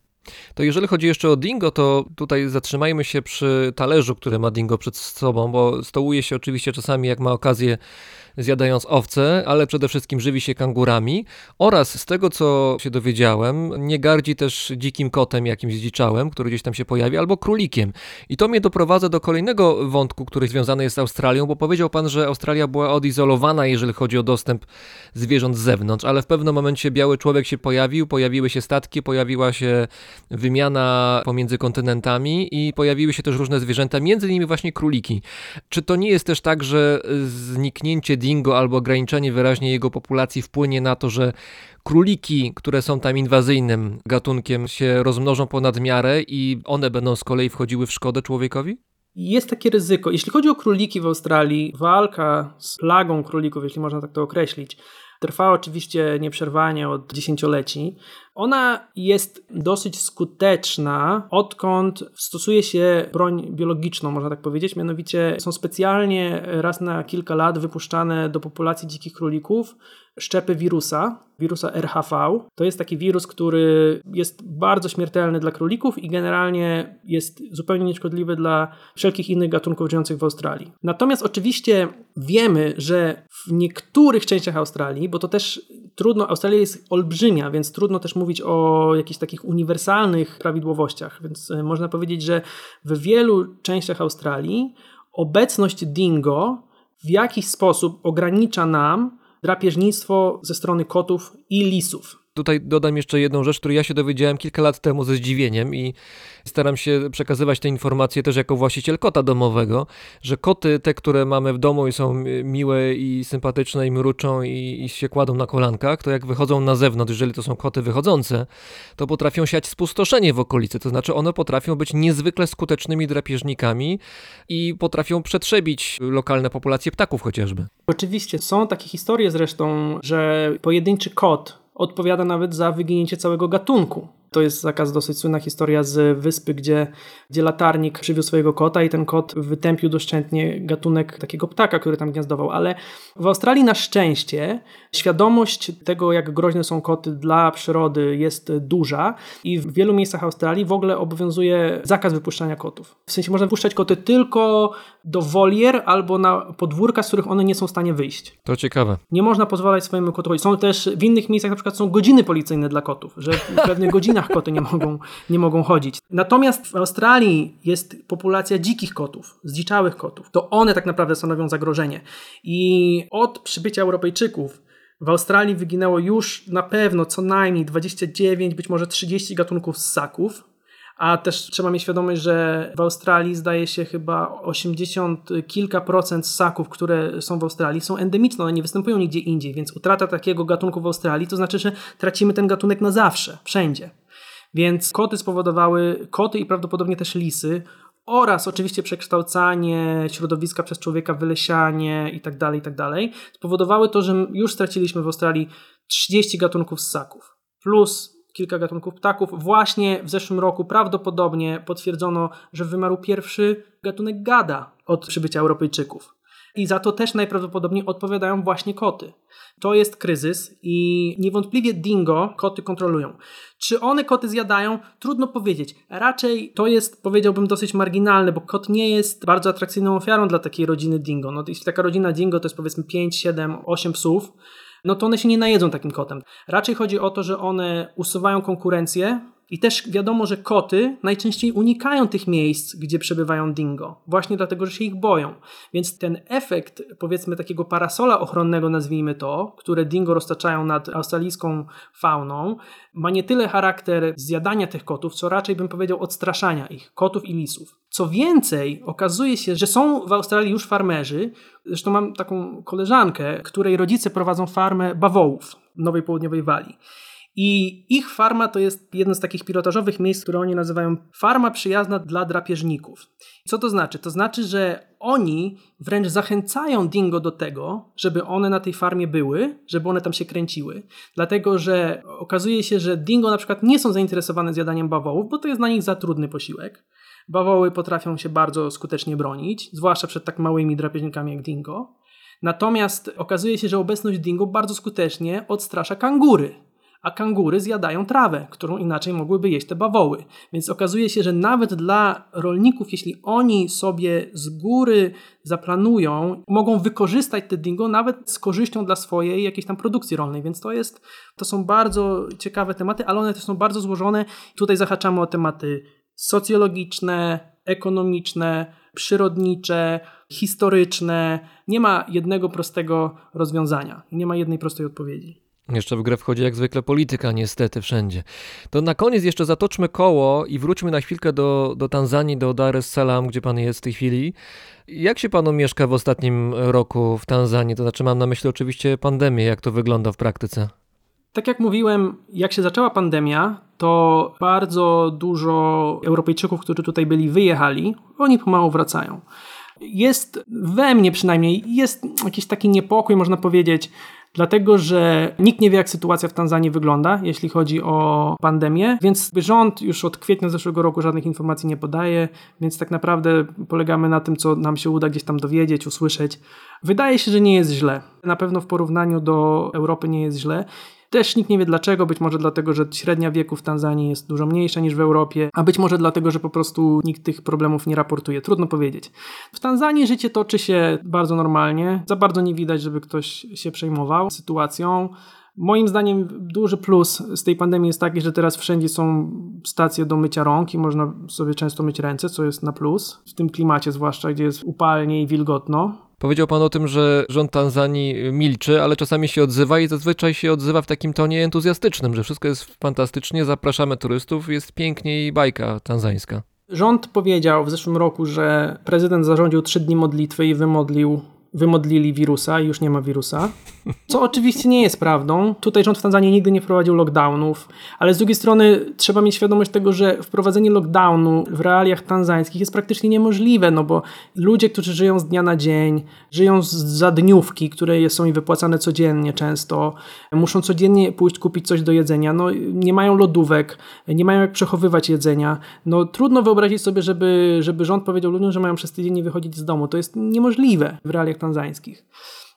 To jeżeli chodzi jeszcze o Dingo, to tutaj zatrzymajmy się przy talerzu, który ma Dingo przed sobą, bo stołuje się oczywiście czasami, jak ma okazję zjadając owce, ale przede wszystkim żywi się kangurami oraz z tego co się dowiedziałem, nie gardzi też dzikim kotem, jakimś zdziczałem, który gdzieś tam się pojawi, albo królikiem. I to mnie doprowadza do kolejnego wątku, który związany jest z Australią, bo powiedział pan, że Australia była odizolowana, jeżeli chodzi o dostęp zwierząt z zewnątrz, ale w pewnym momencie biały człowiek się pojawił, pojawiły się statki, pojawiła się wymiana pomiędzy kontynentami i pojawiły się też różne zwierzęta, między innymi właśnie króliki. Czy to nie jest też tak, że zniknięcie dingo albo ograniczenie wyraźnie jego populacji wpłynie na to, że króliki, które są tam inwazyjnym gatunkiem, się rozmnożą ponad miarę i one będą z kolei wchodziły w szkodę człowiekowi? Jest takie ryzyko. Jeśli chodzi o króliki w Australii, walka z plagą królików, jeśli można tak to określić, trwa oczywiście nieprzerwanie od dziesięcioleci. Ona jest dosyć skuteczna, odkąd stosuje się broń biologiczną, można tak powiedzieć. Mianowicie są specjalnie raz na kilka lat wypuszczane do populacji dzikich królików szczepy wirusa, wirusa RHV. To jest taki wirus, który jest bardzo śmiertelny dla królików i generalnie jest zupełnie nieszkodliwy dla wszelkich innych gatunków żyjących w Australii. Natomiast oczywiście wiemy, że w niektórych częściach Australii, bo to też trudno, Australia jest olbrzymia, więc trudno też mówić o jakichś takich uniwersalnych prawidłowościach, więc e, można powiedzieć, że w wielu częściach Australii obecność dingo w jakiś sposób ogranicza nam drapieżnictwo ze strony kotów i lisów. Tutaj dodam jeszcze jedną rzecz, której ja się dowiedziałem kilka lat temu ze zdziwieniem i staram się przekazywać te informacje też jako właściciel kota domowego, że koty, te, które mamy w domu i są miłe i sympatyczne i mruczą i, i się kładą na kolankach, to jak wychodzą na zewnątrz, jeżeli to są koty wychodzące, to potrafią siać spustoszenie w okolicy, to znaczy one potrafią być niezwykle skutecznymi drapieżnikami i potrafią przetrzebić lokalne populacje ptaków chociażby. Oczywiście, są takie historie zresztą, że pojedynczy kot odpowiada nawet za wyginięcie całego gatunku. To jest taka dosyć słynna historia z wyspy, gdzie, gdzie latarnik przywiózł swojego kota i ten kot wytępił doszczętnie gatunek takiego ptaka, który tam gniazdował. Ale w Australii na szczęście świadomość tego, jak groźne są koty dla przyrody jest duża i w wielu miejscach Australii w ogóle obowiązuje zakaz wypuszczania kotów. W sensie można wypuszczać koty tylko do wolier albo na podwórka, z których one nie są w stanie wyjść. To ciekawe. Nie można pozwalać swojemu kotu Są też w innych miejscach na przykład są godziny policyjne dla kotów, że w pewnych godzinach koty nie mogą, nie mogą chodzić. Natomiast w Australii jest populacja dzikich kotów, zdziczałych kotów. To one tak naprawdę stanowią zagrożenie. I od przybycia Europejczyków w Australii wyginęło już na pewno co najmniej 29, być może 30 gatunków ssaków, a też trzeba mieć świadomość, że w Australii zdaje się chyba 80 kilka procent ssaków, które są w Australii, są endemiczne, one nie występują nigdzie indziej, więc utrata takiego gatunku w Australii to znaczy, że tracimy ten gatunek na zawsze, wszędzie. Więc koty spowodowały, koty i prawdopodobnie też lisy, oraz oczywiście przekształcanie środowiska przez człowieka, wylesianie itd., tak itd., tak spowodowały to, że już straciliśmy w Australii 30 gatunków ssaków, plus kilka gatunków ptaków. Właśnie w zeszłym roku prawdopodobnie potwierdzono, że wymarł pierwszy gatunek gada od przybycia Europejczyków. I za to też najprawdopodobniej odpowiadają właśnie koty. To jest kryzys i niewątpliwie dingo koty kontrolują. Czy one koty zjadają? Trudno powiedzieć. Raczej to jest, powiedziałbym, dosyć marginalne, bo kot nie jest bardzo atrakcyjną ofiarą dla takiej rodziny dingo. No, jeśli taka rodzina dingo to jest powiedzmy 5, 7, 8 psów, no to one się nie najedzą takim kotem. Raczej chodzi o to, że one usuwają konkurencję i też wiadomo, że koty najczęściej unikają tych miejsc, gdzie przebywają dingo, właśnie dlatego, że się ich boją. Więc ten efekt, powiedzmy, takiego parasola ochronnego, nazwijmy to, które dingo roztaczają nad australijską fauną, ma nie tyle charakter zjadania tych kotów, co raczej bym powiedział odstraszania ich, kotów i lisów. Co więcej, okazuje się, że są w Australii już farmerzy. Zresztą mam taką koleżankę, której rodzice prowadzą farmę bawołów w Nowej Południowej Walii. I ich farma to jest jedno z takich pilotażowych miejsc, które oni nazywają farma przyjazna dla drapieżników. Co to znaczy? To znaczy, że oni wręcz zachęcają dingo do tego, żeby one na tej farmie były, żeby one tam się kręciły. Dlatego, że okazuje się, że dingo na przykład nie są zainteresowane zjadaniem bawołów, bo to jest dla nich za trudny posiłek. Bawoły potrafią się bardzo skutecznie bronić, zwłaszcza przed tak małymi drapieżnikami jak dingo. Natomiast okazuje się, że obecność dingo bardzo skutecznie odstrasza kangury a kangury zjadają trawę, którą inaczej mogłyby jeść te bawoły. Więc okazuje się, że nawet dla rolników, jeśli oni sobie z góry zaplanują, mogą wykorzystać te dingo nawet z korzyścią dla swojej jakiejś tam produkcji rolnej. Więc to jest, to są bardzo ciekawe tematy, ale one też są bardzo złożone. Tutaj zahaczamy o tematy socjologiczne, ekonomiczne, przyrodnicze, historyczne. Nie ma jednego prostego rozwiązania, nie ma jednej prostej odpowiedzi. Jeszcze w grę wchodzi jak zwykle polityka, niestety, wszędzie. To na koniec jeszcze zatoczmy koło i wróćmy na chwilkę do, do Tanzanii, do Dar es Salaam, gdzie pan jest w tej chwili. Jak się panu mieszka w ostatnim roku w Tanzanii? To znaczy mam na myśli oczywiście pandemię, jak to wygląda w praktyce? Tak jak mówiłem, jak się zaczęła pandemia, to bardzo dużo Europejczyków, którzy tutaj byli, wyjechali. Oni pomału wracają. Jest we mnie przynajmniej, jest jakiś taki niepokój, można powiedzieć, dlatego że nikt nie wie, jak sytuacja w Tanzanii wygląda, jeśli chodzi o pandemię, więc rząd już od kwietnia zeszłego roku żadnych informacji nie podaje, więc tak naprawdę polegamy na tym, co nam się uda gdzieś tam dowiedzieć, usłyszeć. Wydaje się, że nie jest źle. Na pewno w porównaniu do Europy nie jest źle. Też nikt nie wie dlaczego, być może dlatego, że średnia wieku w Tanzanii jest dużo mniejsza niż w Europie, a być może dlatego, że po prostu nikt tych problemów nie raportuje. Trudno powiedzieć. W Tanzanii życie toczy się bardzo normalnie. Za bardzo nie widać, żeby ktoś się przejmował sytuacją. Moim zdaniem duży plus z tej pandemii jest taki, że teraz wszędzie są stacje do mycia rąk i można sobie często myć ręce, co jest na plus. W tym klimacie zwłaszcza, gdzie jest upalnie i wilgotno. Powiedział pan o tym, że rząd Tanzanii milczy, ale czasami się odzywa i zazwyczaj się odzywa w takim tonie entuzjastycznym, że wszystko jest fantastycznie, zapraszamy turystów, jest pięknie i bajka tanzańska. Rząd powiedział w zeszłym roku, że prezydent zarządził trzy dni modlitwy i wymodlił wymodlili wirusa i już nie ma wirusa. Co oczywiście nie jest prawdą. Tutaj rząd w Tanzanii nigdy nie wprowadził lockdownów, ale z drugiej strony trzeba mieć świadomość tego, że wprowadzenie lockdownu w realiach tanzańskich jest praktycznie niemożliwe, no bo ludzie, którzy żyją z dnia na dzień, żyją za dniówki, które są im wypłacane codziennie często, muszą codziennie pójść kupić coś do jedzenia, no nie mają lodówek, nie mają jak przechowywać jedzenia. No trudno wyobrazić sobie, żeby, żeby rząd powiedział ludziom, że mają przez tydzień nie wychodzić z domu. To jest niemożliwe w realiach tanzańskich.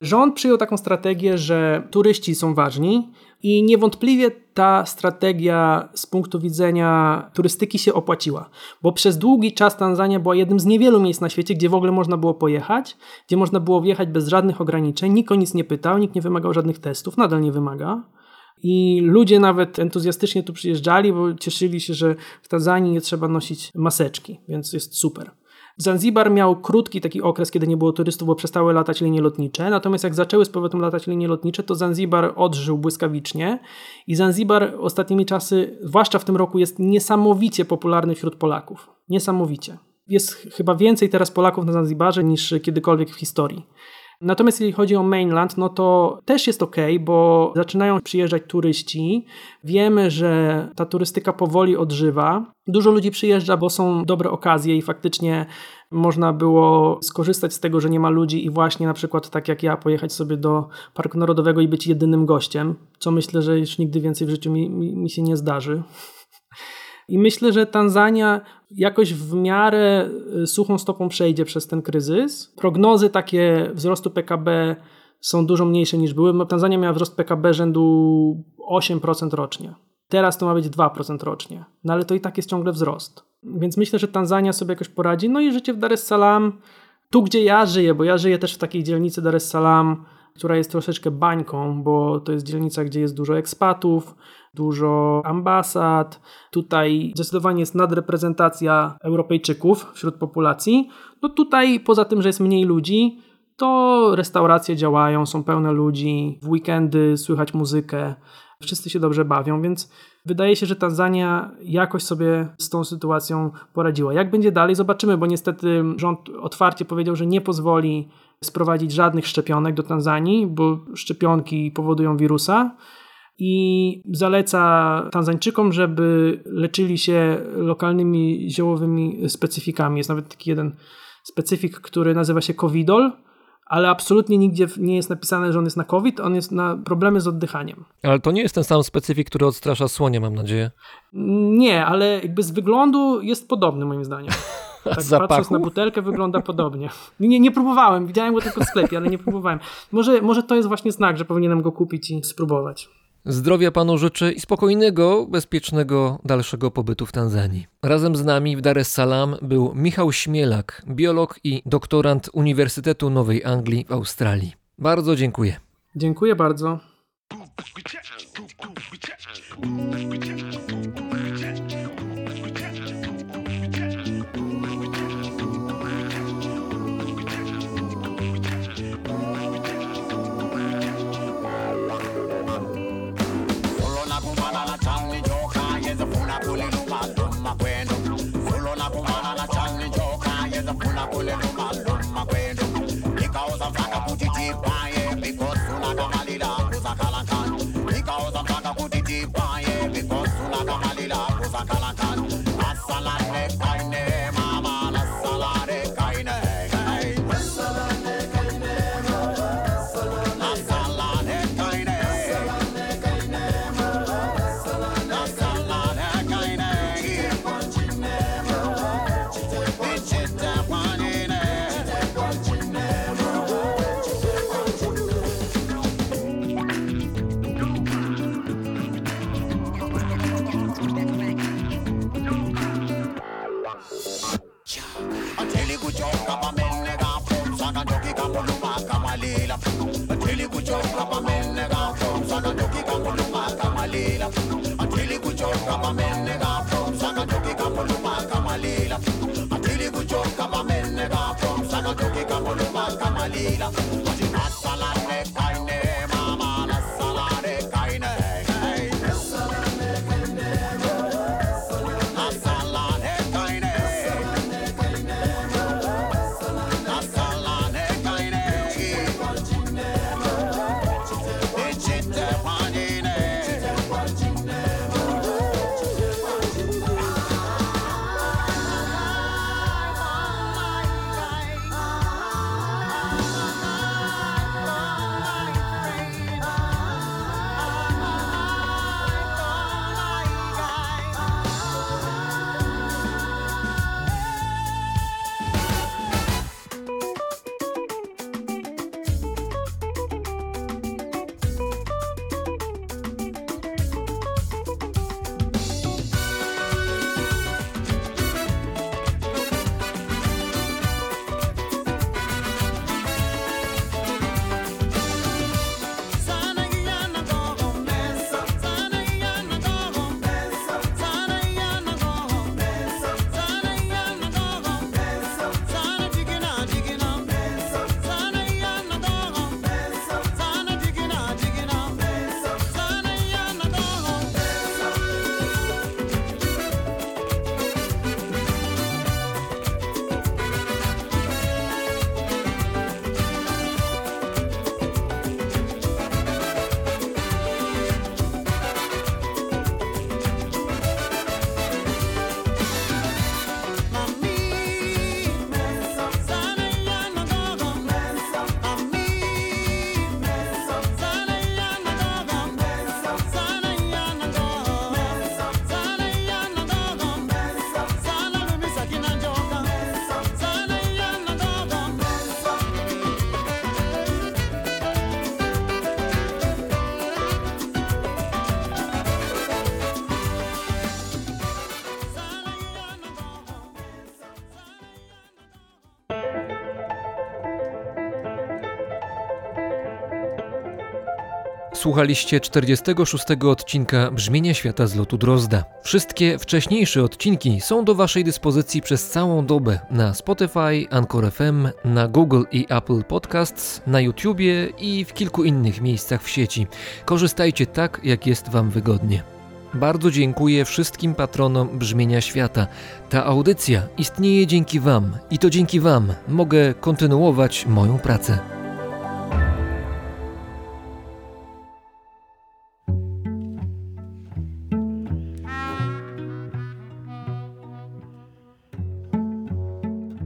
Rząd przyjął taką strategię, że turyści są ważni i niewątpliwie ta strategia z punktu widzenia turystyki się opłaciła, bo przez długi czas Tanzania była jednym z niewielu miejsc na świecie, gdzie w ogóle można było pojechać, gdzie można było wjechać bez żadnych ograniczeń, nikt o nic nie pytał, nikt nie wymagał żadnych testów, nadal nie wymaga. I ludzie nawet entuzjastycznie tu przyjeżdżali, bo cieszyli się, że w Tanzanii nie trzeba nosić maseczki, więc jest super. Zanzibar miał krótki taki okres, kiedy nie było turystów, bo przestały latać linie lotnicze. Natomiast jak zaczęły z powrotem latać linie lotnicze, to Zanzibar odżył błyskawicznie i Zanzibar ostatnimi czasy, zwłaszcza w tym roku, jest niesamowicie popularny wśród Polaków. Niesamowicie. Jest chyba więcej teraz Polaków na Zanzibarze niż kiedykolwiek w historii. Natomiast jeśli chodzi o mainland, no to też jest ok, bo zaczynają przyjeżdżać turyści. Wiemy, że ta turystyka powoli odżywa. Dużo ludzi przyjeżdża, bo są dobre okazje i faktycznie można było skorzystać z tego, że nie ma ludzi i właśnie na przykład tak jak ja pojechać sobie do Parku Narodowego i być jedynym gościem, co myślę, że już nigdy więcej w życiu mi, mi, mi się nie zdarzy. I myślę, że Tanzania jakoś w miarę y, suchą stopą przejdzie przez ten kryzys. Prognozy takie wzrostu PKB są dużo mniejsze niż były. Tanzania miała wzrost PKB rzędu 8% rocznie. Teraz to ma być 2% rocznie. No ale to i tak jest ciągle wzrost. Więc myślę, że Tanzania sobie jakoś poradzi. No i życie w Dar es Salaam, tu gdzie ja żyję, bo ja żyję też w takiej dzielnicy Dar es Salaam, która jest troszeczkę bańką, bo to jest dzielnica, gdzie jest dużo ekspatów, dużo ambasad. Tutaj zdecydowanie jest nadreprezentacja Europejczyków wśród populacji. No tutaj poza tym, że jest mniej ludzi, to restauracje działają, są pełne ludzi, w weekendy słychać muzykę, wszyscy się dobrze bawią, więc wydaje się, że Tanzania jakoś sobie z tą sytuacją poradziła. Jak będzie dalej, zobaczymy, bo niestety rząd otwarcie powiedział, że nie pozwoli sprowadzić żadnych szczepionek do Tanzanii, bo szczepionki powodują wirusa i zaleca Tanzańczykom, żeby leczyli się lokalnymi ziołowymi specyfikami. Jest nawet taki jeden specyfik, który nazywa się Covidol, ale absolutnie nigdzie nie jest napisane, że on jest na COVID, on jest na problemy z oddychaniem. Ale to nie jest ten sam specyfik, który odstrasza słonie, mam nadzieję. Nie, ale jakby z wyglądu jest podobny moim zdaniem. Tak zapachu? patrząc na butelkę wygląda podobnie. Nie, nie próbowałem, widziałem go tylko w sklepie, ale nie próbowałem. Może, może to jest właśnie znak, że powinienem go kupić i spróbować. Zdrowia panu życzę i spokojnego, bezpiecznego dalszego pobytu w Tanzanii. Razem z nami w Dar es Salaam był Michał Śmielak, biolog i doktorant Uniwersytetu Nowej Anglii w Australii. Bardzo dziękuję. Dziękuję bardzo. Słuchaliście 46 odcinka Brzmienia Świata z lotu Drozda. Wszystkie wcześniejsze odcinki są do Waszej dyspozycji przez całą dobę na Spotify, Anchor FM, na Google i Apple Podcasts, na YouTubie i w kilku innych miejscach w sieci. Korzystajcie tak, jak jest Wam wygodnie. Bardzo dziękuję wszystkim patronom Brzmienia Świata. Ta audycja istnieje dzięki Wam i to dzięki Wam mogę kontynuować moją pracę.